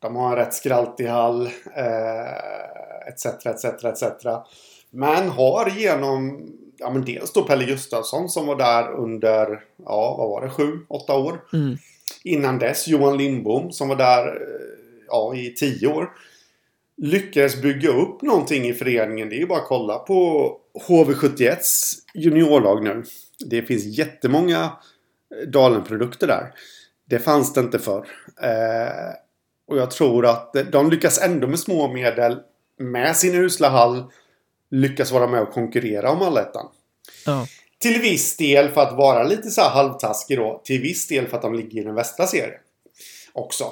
De har en rätt skraltig hall, etc, etc, etc. Men har genom, ja men dels då Pelle Gustafsson som var där under, ja vad var det, sju, åtta år. Mm. Innan dess Johan Lindbom som var där, eh, ja i tio år. Lyckades bygga upp någonting i föreningen. Det är ju bara att kolla på HV71s juniorlag nu. Det finns jättemånga Dalen-produkter där. Det fanns det inte förr. Eh, och jag tror att de lyckas ändå med små medel med sin usla hall lyckas vara med och konkurrera om allettan. Ja. Till viss del för att vara lite så här halvtaskig då. Till viss del för att de ligger i den västra serien. Också.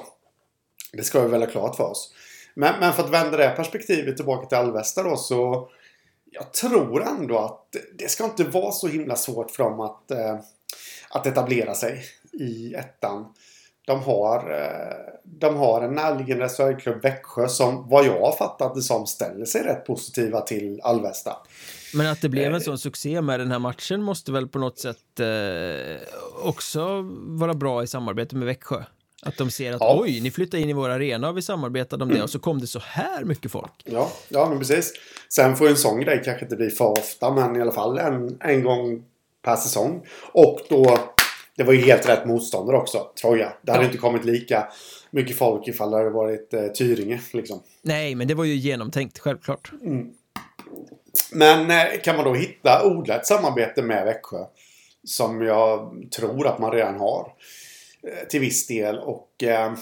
Det ska vi väl ha klart för oss. Men, men för att vända det perspektivet tillbaka till Alvesta då så jag tror ändå att det ska inte vara så himla svårt för dem att, eh, att etablera sig i ettan. De har, eh, de har en närliggande SHL-klubb Växjö som vad jag har fattat det som ställer sig rätt positiva till Alvesta. Men att det blev en sån succé med den här matchen måste väl på något sätt eh, också vara bra i samarbete med Växjö? Att de ser att Ja. oj, ni flyttar in i vår arena och vi samarbetade om det och så kom det så här mycket folk. Ja, ja men precis. Sen får en sån grej kanske inte bli för ofta men i alla fall en, en gång per säsong. Och då, det var ju helt rätt motståndare också, tror jag. Det hade Ja. inte kommit lika mycket folk ifall det hade varit eh, Tyringe liksom. Nej, men det var ju genomtänkt, självklart. Men eh, kan man då hitta odla ett samarbete med Växjö som jag tror att man redan har Eh, till viss del och eh,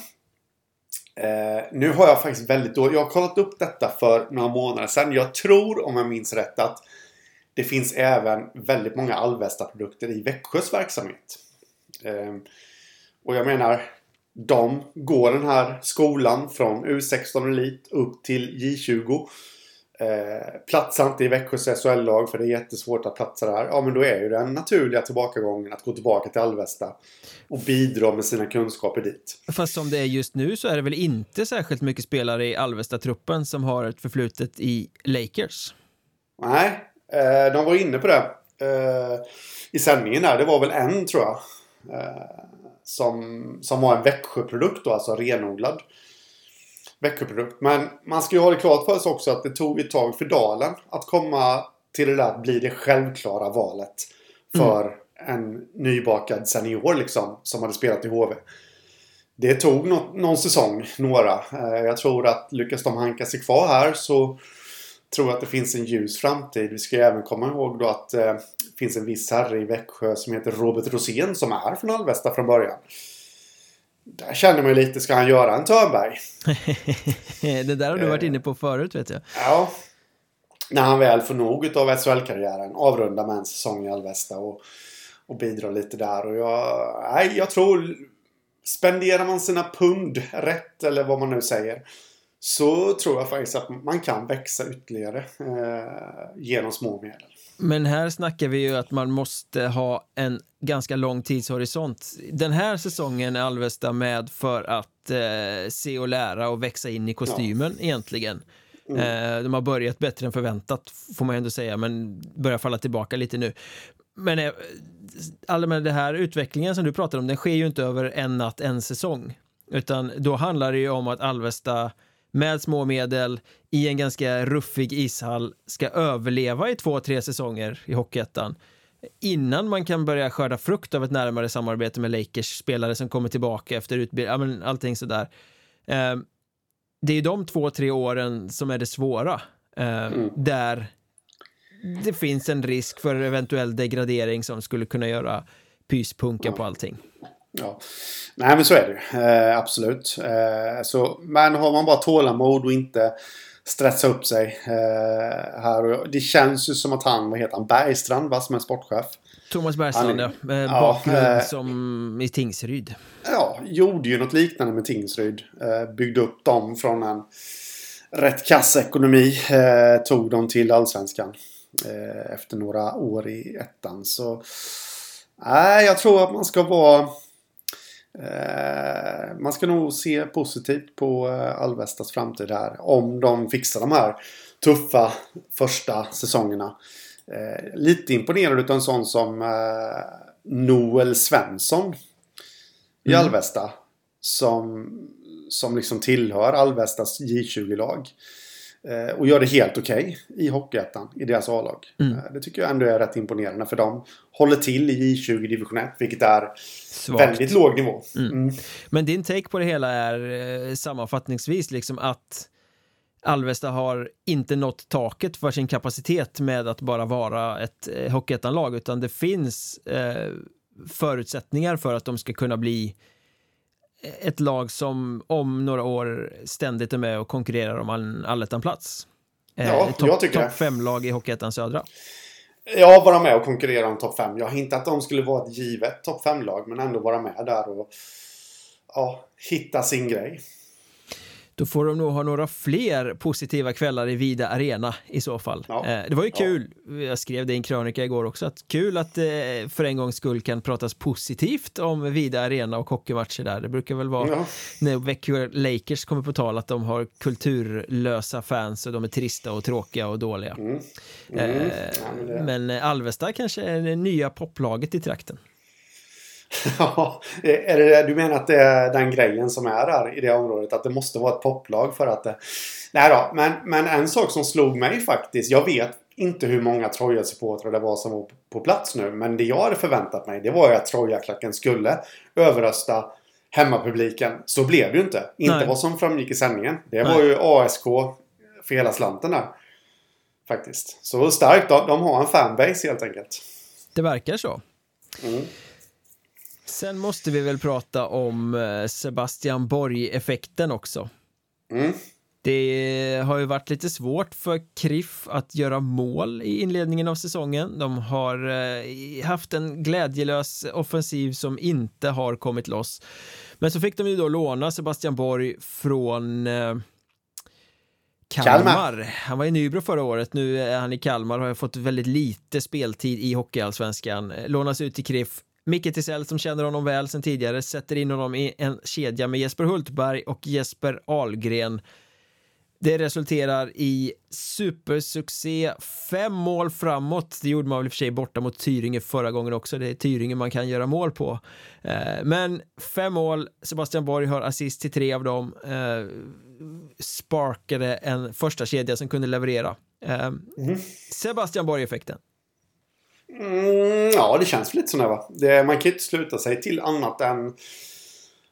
eh, nu har jag faktiskt väldigt dåligt. jag har kollat upp detta för några månader sedan. Jag tror om jag minns rätt att det finns även väldigt många Alvesta-produkter i Växjös verksamhet. Eh, och jag menar, de går den här skolan från U16 Elit upp till J20. Eh, platsar inte i Växjös SHL-lag för det är jättesvårt att platsa där. Ja men då är ju den naturliga tillbakagången att gå tillbaka till Alvesta. Och bidra med sina kunskaper dit. Fast som det är just nu så är det väl inte särskilt mycket spelare i Alvesta-truppen som har ett förflutet i Lakers. Nej, eh, de var inne på det. Eh, I sändningen där. Det var väl en tror jag. Som, som var en Växjöprodukt då, alltså renodlad Växjöprodukt. Men man ska ju ha det klart för sig också att det tog ett tag för Dalen att komma till det där att bli det självklara valet. För en nybakad senior liksom, som hade spelat i HV. Det tog no någon säsong, några. Eh, jag tror att lyckas de hanka sig kvar här så tror jag att det finns en ljus framtid. Vi ska ju även komma ihåg då att det finns en viss herre i Växjö som heter Robert Rosén som är från Alvesta från början. Där känner man ju lite, ska han göra en Törnberg? det där har du Eh. varit inne på förut vet jag. Ja. När han väl får nog av SHL-karriären. Avrunda med en säsong i Alvesta och, och bidra lite där. Och jag, nej, jag tror... Spenderar man sina pund rätt, eller vad man nu säger. Så tror jag faktiskt att man kan växa ytterligare eh, genom små medel. Men här snackar vi ju att man måste ha en ganska lång tidshorisont. Den här säsongen är Alvesta med för att eh, se och lära och växa in i kostymen egentligen. Eh, de har börjat bättre än förväntat får man ändå säga, men börjar falla tillbaka lite nu. Men eh, all med den här utvecklingen som du pratar om, den sker ju inte över en natt, en säsong. Utan då handlar det ju om att Alvesta med små medel i en ganska ruffig ishall ska överleva i två, tre säsonger i Hockeyettan innan man kan börja skörda frukt av ett närmare samarbete med Lakers spelare som kommer tillbaka efter utbildning, ja, allting sådär. Eh, det är de två, tre åren som är det svåra. Eh, Där det finns en risk för eventuell degradering som skulle kunna göra pyspunka på allting. Ja. Nej men så är det. Eh, absolut. Eh, så, men har man bara tålamod och inte stressa upp sig eh, här. Och det känns ju som att han, vad heter han, Bergstrand va, som är sportchef. Thomas Bergstrand, Han ja. Eh, ja, Bakgrund eh, som i Tingsryd. Ja, gjorde ju något liknande med Tingsryd. Eh, byggde upp dem från en rätt kass ekonomi. Eh, tog dem till Allsvenskan. Efter några år i ettan. Så nej, jag tror att man ska vara Eh, man ska nog se positivt på eh, Alvestas framtid här. Om de fixar de här tuffa första säsongerna. Eh, lite imponerad utav en sån som eh, Noel Svensson i Mm. Alvesta. Som, som liksom tillhör Alvestas J20-lag. Eh, och gör det helt okej i Hockeyettan, i deras A-lag. Mm. Eh, det tycker jag ändå är rätt imponerande för de håller till i J20 division 1, vilket är Svagt. väldigt låg nivå. Mm. Mm. Men din take på det hela är eh, sammanfattningsvis liksom att Alvesta har inte nått taket för sin kapacitet med att bara vara ett Hockeyettan-lag utan det finns eh, förutsättningar för att de ska kunna bli ett lag som om några år ständigt är med och konkurrerar om en allettan-plats. Eh, Ja, topp- jag tycker det. Topp fem-lag i Hockeyettan Södra. Ja, vara med och konkurrera om topp 5. Jag har inte att de skulle vara ett givet topp 5-lag, men ändå vara med där och ja, hitta sin grej. Då får de nog ha några fler positiva kvällar i Vida Arena i så fall. Ja. Eh, det var ju Ja. kul, jag skrev det i en krönika igår också, att kul att eh, för en gångs skull kan pratas positivt om Vida Arena och hockeymatcher där. Det brukar väl vara Ja. när Vancouver Lakers kommer på tal att de har kulturlösa fans och de är trista och tråkiga och dåliga. Mm. Eh, Mm. Ja, men det- eh, Alvesta kanske är det nya poplaget i trakten. Ja, är det, du menar att det är den grejen som är där i det området? Att det måste vara ett poplag för att det... Nej då, men, men en sak som slog mig faktiskt. Jag vet inte hur många Troja-supportrar det var som var på plats nu. Men det jag hade förväntat mig det var ju att Troja-klacken skulle överrösta hemmapubliken. Så blev det ju inte. Inte Nej. vad som framgick i sändningen. Det Nej. var ju ASK för hela slanten där. Faktiskt. Så starkt. De, har en fanbase helt enkelt. Det verkar så. Mm. Sen måste vi väl prata om eh, Sebastian Borg-effekten också. Mm. Det har ju varit lite svårt för KRIF att göra mål i inledningen av säsongen. De har eh, haft en glädjelös offensiv som inte har kommit loss. Men så fick de ju då låna Sebastian Borg från eh, Kalmar. Kalmar. Han var i Nybro förra året, nu är han i Kalmar och har fått väldigt lite speltid i Hockeyallsvenskan. Lånas ut till KRIF. Micke Tisell som känner honom väl sedan tidigare sätter in honom i en kedja med Jesper Hultberg och Jesper Ahlgren. Det resulterar i supersuccé, fem mål framåt. Det gjorde man väl i och för sig borta mot Tyringe förra gången också. Det är Tyringe man kan göra mål på. Eh, Men fem mål, Sebastian Borg har assist till tre av dem. Eh, Sparkade en första kedja som kunde leverera. Eh, Sebastian Borg-effekten. Mm, ja, det känns lite sådär va. Det, man kan ju inte sluta sig till annat än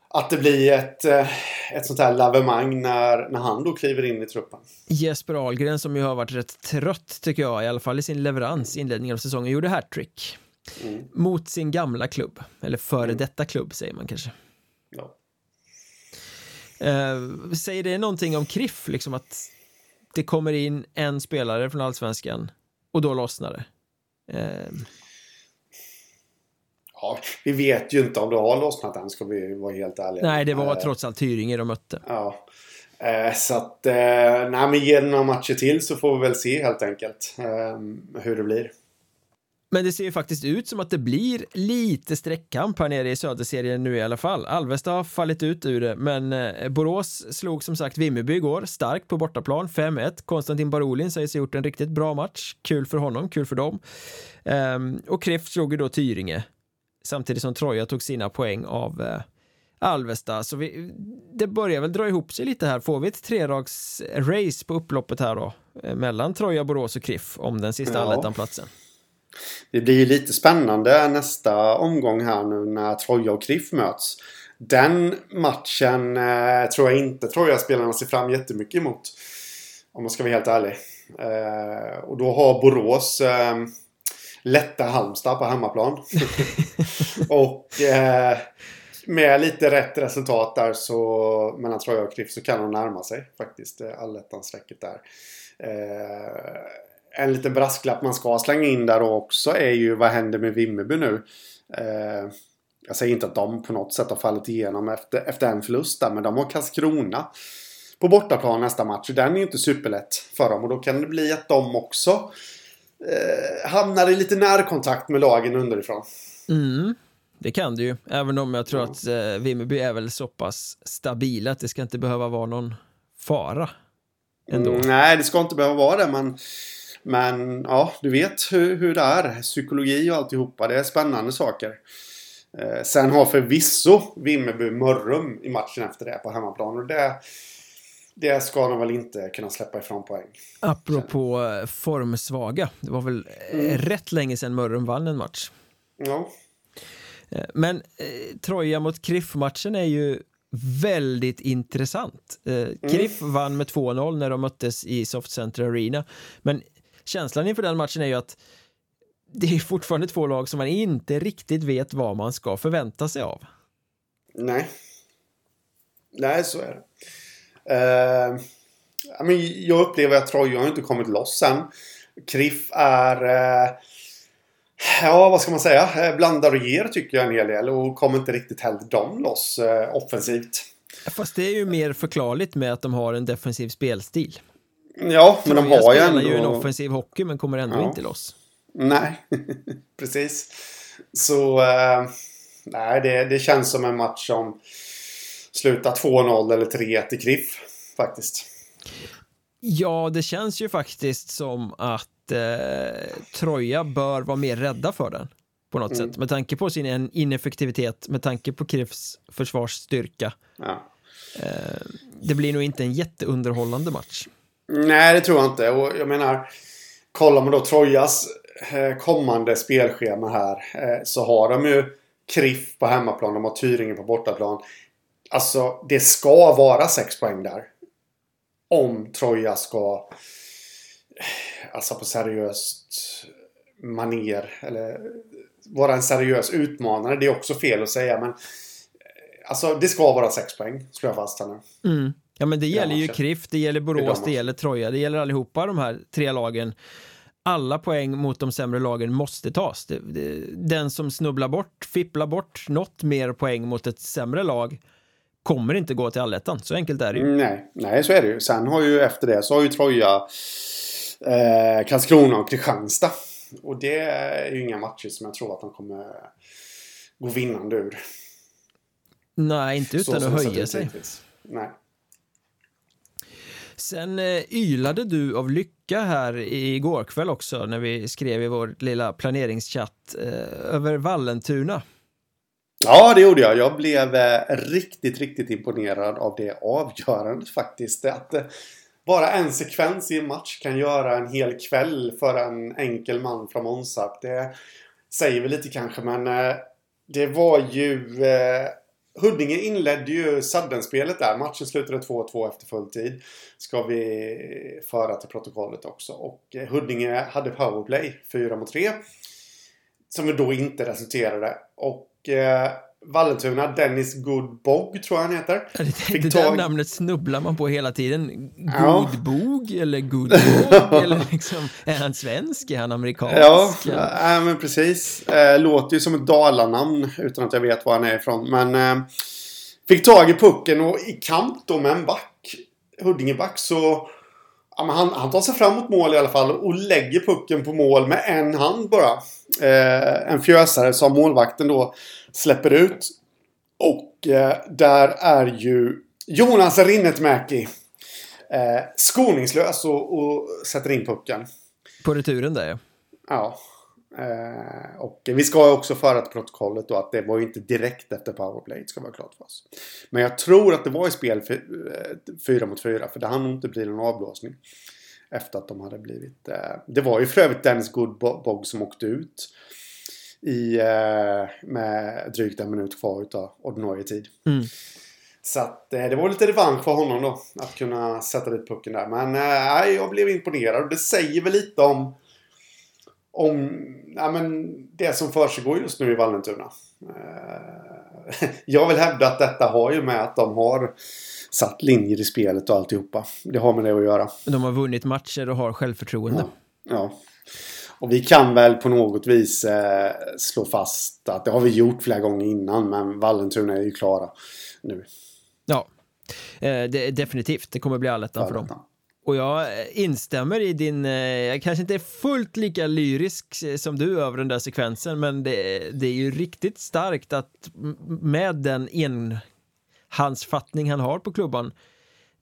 att det blir ett, eh, ett sånt här lavemang när, när han då kliver in i truppen. Jesper Ahlgren som ju har varit rätt trött tycker jag, i alla fall i sin leverans i inledningen av säsongen, gjorde hattrick. Mm. Mot sin gamla klubb, eller före detta klubb säger man kanske. Ja. Eh, säger det någonting om KRIF, liksom att det kommer in en spelare från allsvenskan och då lossnar det? Eh, ja, vi vet ju inte om det har lossnat än, ska vi vara helt ärliga. nej, det var Eh, trots allt Tyringe de mötte. Ja. Eh, så att, eh, nej men ge några matcher till så får vi väl se helt enkelt eh, hur det blir. Men det ser ju faktiskt ut som att det blir lite streckkamp här nere i söderserien nu i alla fall. Alvesta har fallit ut ur det, men eh, Borås slog som sagt Vimmerby igår, starkt på bortaplan, 5-1. Konstantin Barolin sägs ha gjort en riktigt bra match. Kul för honom, kul för dem. Ehm, och Kreft slog ju då Tyringe, samtidigt som Troja tog sina poäng av eh, Alvesta. Så vi, det börjar väl dra ihop sig lite här. Får vi ett trerags race på upploppet här då? eh, Mellan Troja, Borås och Kriff om den sista Ja. allettan-platsen. Det blir ju lite spännande nästa omgång här nu när Troja och Kriff möts. Den matchen eh, tror jag inte Troja-spelarna ser fram jättemycket emot. Om man ska vara helt ärlig. Eh, och då har Borås eh, lätta Halmstad på hemmaplan. och eh, med lite rätt resultat där så mellan Troja och Kriff så kan de närma sig faktiskt eh, allettan-strecket där. En liten brasklapp man ska slänga in där också är ju vad händer med Vimmerby nu? Eh, jag säger inte att de på något sätt har fallit igenom efter, efter en förlust där, men de har Karlskrona på bortaplan nästa match. Den är ju inte superlätt för dem och då kan det bli att de också eh, hamnar i lite närkontakt med lagen underifrån. Mm. det kan det ju. Även om jag tror att eh, Vimmerby är väl så pass stabila att det ska inte behöva vara någon fara. Ändå. Mm, nej, det ska inte behöva vara det, men men ja, du vet hur, hur det är. Psykologi och alltihopa. Det är spännande saker. Eh, sen har förvisso Vimmerby Mörrum i matchen efter det på hemmaplan. Och det, det ska de väl inte kunna släppa ifrån poäng. Apropå eh, formsvaga. Det var väl eh, mm. rätt länge sedan Mörrum vann en match. Ja. Eh, men eh, Troja mot Kriff-matchen är ju väldigt intressant. Eh, mm. Kriff mm. vann med 2-0 när de möttes i Soft Center Arena. Men känslan inför den matchen är ju att det är fortfarande två lag som man inte riktigt vet vad man ska förvänta sig av. Nej. Nej, så är det. Uh, jag upplever att Troja har inte kommit loss än. Kriff är... Uh, ja, vad ska man säga? Eh, blandar och ger tycker jag en hel del och kommer inte riktigt heller de loss uh, offensivt. Fast det är ju mer förklarligt med att de har en defensiv spelstil. Ja, men de har ju ändå... ju en offensiv hockey men kommer ändå ja. inte loss. Nej, precis. Så... Uh, nej, det, det känns som en match som slutar 2-0 eller 3-1 i Kriff, faktiskt. Ja, det känns ju faktiskt som att eh, Troja bör vara mer rädda för den på något mm. sätt med tanke på sin ineffektivitet, med tanke på Kriffs försvarsstyrka. Ja. Eh, det blir nog inte en jätteunderhållande match. Nej, det tror jag inte. Och jag menar, kollar man då Trojas eh, kommande spelschema här eh, så har de ju Kriff på hemmaplan, de har Tyringen på bortaplan. Alltså, det ska vara sex poäng där. Om Troja ska, eh, alltså på seriöst maner eller vara en seriös utmanare. Det är också fel att säga, men alltså det ska vara sex poäng, skulle jag fast nu. Mm. Ja men det gäller ju KRIF, det gäller Borås, det gäller Troja, det gäller allihopa de här tre lagen. Alla poäng mot de sämre lagen måste tas. Den som snubblar bort, fipplar bort något mer poäng mot ett sämre lag kommer inte gå till allettan. Så enkelt är det ju. Nej, nej så är det ju. Sen har ju efter det så har ju Troja eh, Karlskrona och Kristianstad. Och det är ju inga matcher som jag tror att de kommer gå vinnande ur. Nej, inte utan så, att höja sig. Nej. Sen eh, ylade du av lycka här igår kväll också när vi skrev i vår lilla planeringschatt eh, över Vallentuna. Ja, det gjorde jag. Jag blev eh, riktigt, riktigt imponerad av det avgörandet faktiskt. Att eh, bara en sekvens i en match kan göra en hel kväll för en enkel man från Månsarp. Det säger vi lite kanske, men eh, det var ju eh, Huddinge inledde ju saddenspelet där. Matchen slutade 2-2 efter full tid. Ska vi föra till protokollet också. Och eh, Huddinge hade powerplay 4 mot 3. Som då inte resulterade. Och eh, Vallentuna, Dennis Goodbog tror jag han heter. Det, det där namnet snubblar man på hela tiden. Goodbog ja. eller Goodbog eller liksom, är han svensk? Är han amerikansk? Ja, ja. Äh, men precis. Äh, låter ju som ett dalanamn utan att jag vet var han är ifrån. Men äh, fick tag i pucken och i kamp då med en back, Huddingeback, så han, han tar sig fram mot mål i alla fall och lägger pucken på mål med en hand bara. Eh, en fjösare som målvakten då släpper ut. Och eh, där är ju Jonas Rinnetmäki eh, skoningslös och, och sätter in pucken. På returen där ja. Ja. Eh, och vi ska också föra till protokollet då att det var ju inte direkt efter powerplay, ska vara klart för oss. Men jag tror att det var i spel 4 eh, mot 4, för det hann nog inte bli någon avblåsning. Efter att de hade blivit... Eh, det var ju för övrigt Dennis Goodbog som åkte ut i, eh, med drygt en minut kvar utav ordinarie tid. Mm. Så att eh, det var lite revansch för honom då. Att kunna sätta dit pucken där. Men jag blev imponerad. Och det säger väl lite om om ja, men det som försiggår just nu i Vallentuna. Eh, jag vill hävda att detta har ju med att de har satt linjer i spelet och alltihopa. Det har med det att göra. De har vunnit matcher och har självförtroende. Ja. ja. Och vi kan väl på något vis eh, slå fast att det har vi gjort flera gånger innan men Vallentuna är ju klara nu. Ja, eh, det, definitivt. Det kommer bli allettan för dem. Och jag instämmer i din, jag kanske inte är fullt lika lyrisk som du över den där sekvensen, men det, det är ju riktigt starkt att med den enhandsfattning han har på klubban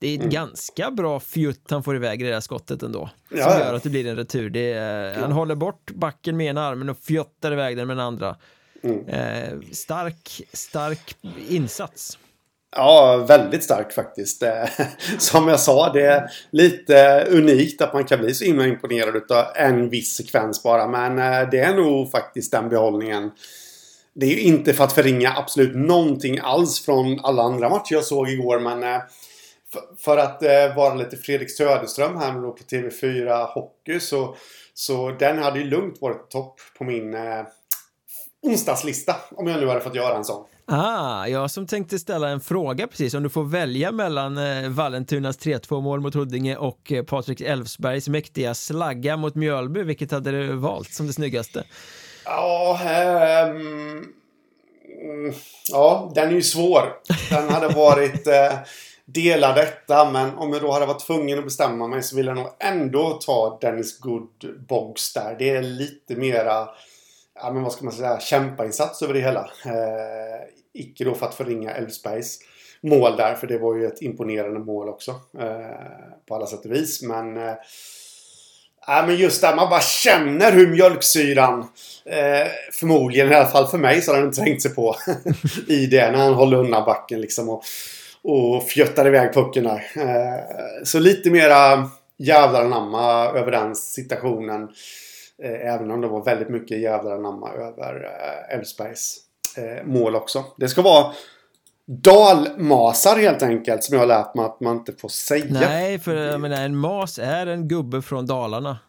det är ett mm. ganska bra fjutt han får iväg i det där skottet ändå. Ja, som gör att det blir en retur. Det ja. Han håller bort backen med ena armen och fjuttar iväg den med den andra. Mm. Eh, stark, stark insats. Ja, väldigt stark faktiskt. Som jag sa, det är lite unikt att man kan bli så himla imponerad av en viss sekvens bara. Men eh, det är nog faktiskt den behållningen. Det är ju inte för att förringa absolut någonting alls från alla andra matcher jag såg igår. Men eh, för att eh, vara lite Fredrik Söderström här nu på TV4 Hockey så, så den hade ju lugnt varit topp på min onsdagslista. Om jag nu hade fått göra en sån. Ah, jag som tänkte ställa en fråga precis. Om du får välja mellan eh, Vallentunas 3-2 mål mot Huddinge och eh, Patrik Elfsbergs mäktiga slagga mot Mjölby. Vilket hade du valt som det snyggaste? Ja, um, ja den är ju svår. Den hade varit eh, delad detta. Men om jag då hade varit tvungen att bestämma mig så vill jag nog ändå ta Dennis Good Bogs där. Det är lite mera ja, men vad ska man säga, kämpainsats över det hela. Eh, icke då för att förringa Elfsbergs mål där, för det var ju ett imponerande mål också. Eh, på alla sätt och vis. Men, eh, men just där man bara känner hur mjölksyran, eh, förmodligen i alla fall för mig, så har den trängt sig på i det när han håller undan backen liksom. Och, och fjöttar iväg pucken där. Eh, så lite mera jävlar anamma över den situationen. Eh, även om det var väldigt mycket jävlar anamma över eh, Elfsbergs eh, mål också. Det ska vara dalmasar helt enkelt som jag har lärt mig att man inte får säga. Nej, för jag menar, en mas är en gubbe från Dalarna.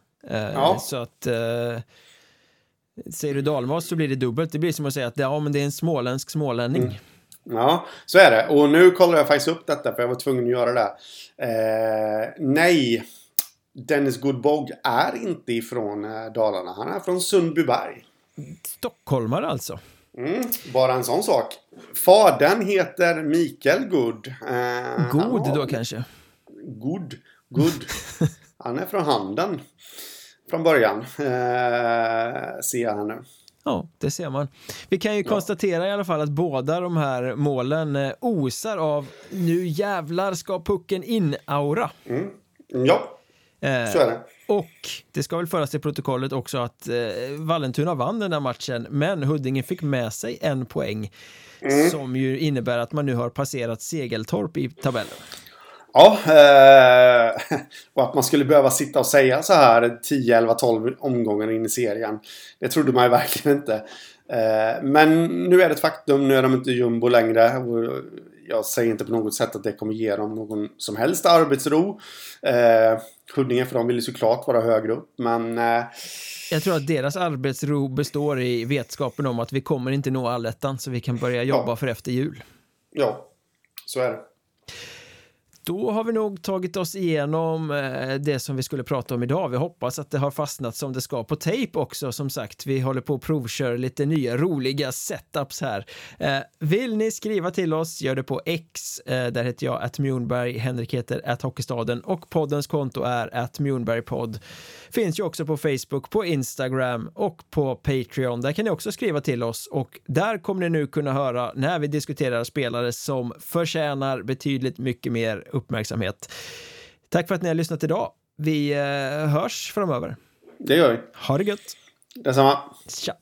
ja. Så att eh, säger du dalmas så blir det dubbelt. Det blir som att säga att ja, men det är en småländsk smålänning. Mm. Ja, så är det. Och nu kollar jag faktiskt upp detta för jag var tvungen att göra det. Eh, nej, Dennis Goodbog är inte ifrån eh, Dalarna. Han är från Sundbyberg. Stockholmare alltså? Mm, bara en sån sak. Fadern heter Mikael Good. Eh, God har... då kanske? Good. Good. Han är från Handen. Från början. Eh, ser jag här nu. Ja, det ser man. Vi kan ju ja. konstatera i alla fall att båda de här målen eh, osar av nu jävlar ska pucken in-aura. Mm. Ja, Så är det. Och det ska väl föras till protokollet också att eh, Vallentuna vann den där matchen, men Huddinge fick med sig en poäng mm. som ju innebär att man nu har passerat Segeltorp i tabellen. Ja, eh, och att man skulle behöva sitta och säga så här 10, 11, 12 omgångar in i serien. Det trodde man ju verkligen inte. Eh, men nu är det ett faktum, nu är de inte jumbo längre jag säger inte på något sätt att det kommer ge dem någon som helst arbetsro. Eh, Huddinge för de vill ju såklart vara högre upp men... Eh, jag tror att deras arbetsro består i vetskapen om att vi kommer inte nå allettan så vi kan börja jobba ja. för efter jul. Ja, så är det. Då har vi nog tagit oss igenom eh, det som vi skulle prata om idag. Vi hoppas att det har fastnat som det ska på tejp också. Som sagt, vi håller på att provköra lite nya roliga setups här. Eh, vill ni skriva till oss, gör det på X. Eh, där heter jag att Mjornberg, Henrik heter att Hockeystaden och poddens konto är att Mjornbergpodd. Finns ju också på Facebook, på Instagram och på Patreon. Där kan ni också skriva till oss och där kommer ni nu kunna höra när vi diskuterar spelare som förtjänar betydligt mycket mer uppmärksamhet. Tack för att ni har lyssnat idag. Vi eh, hörs framöver. Det gör vi. Ha det gött. Detsamma. Tja.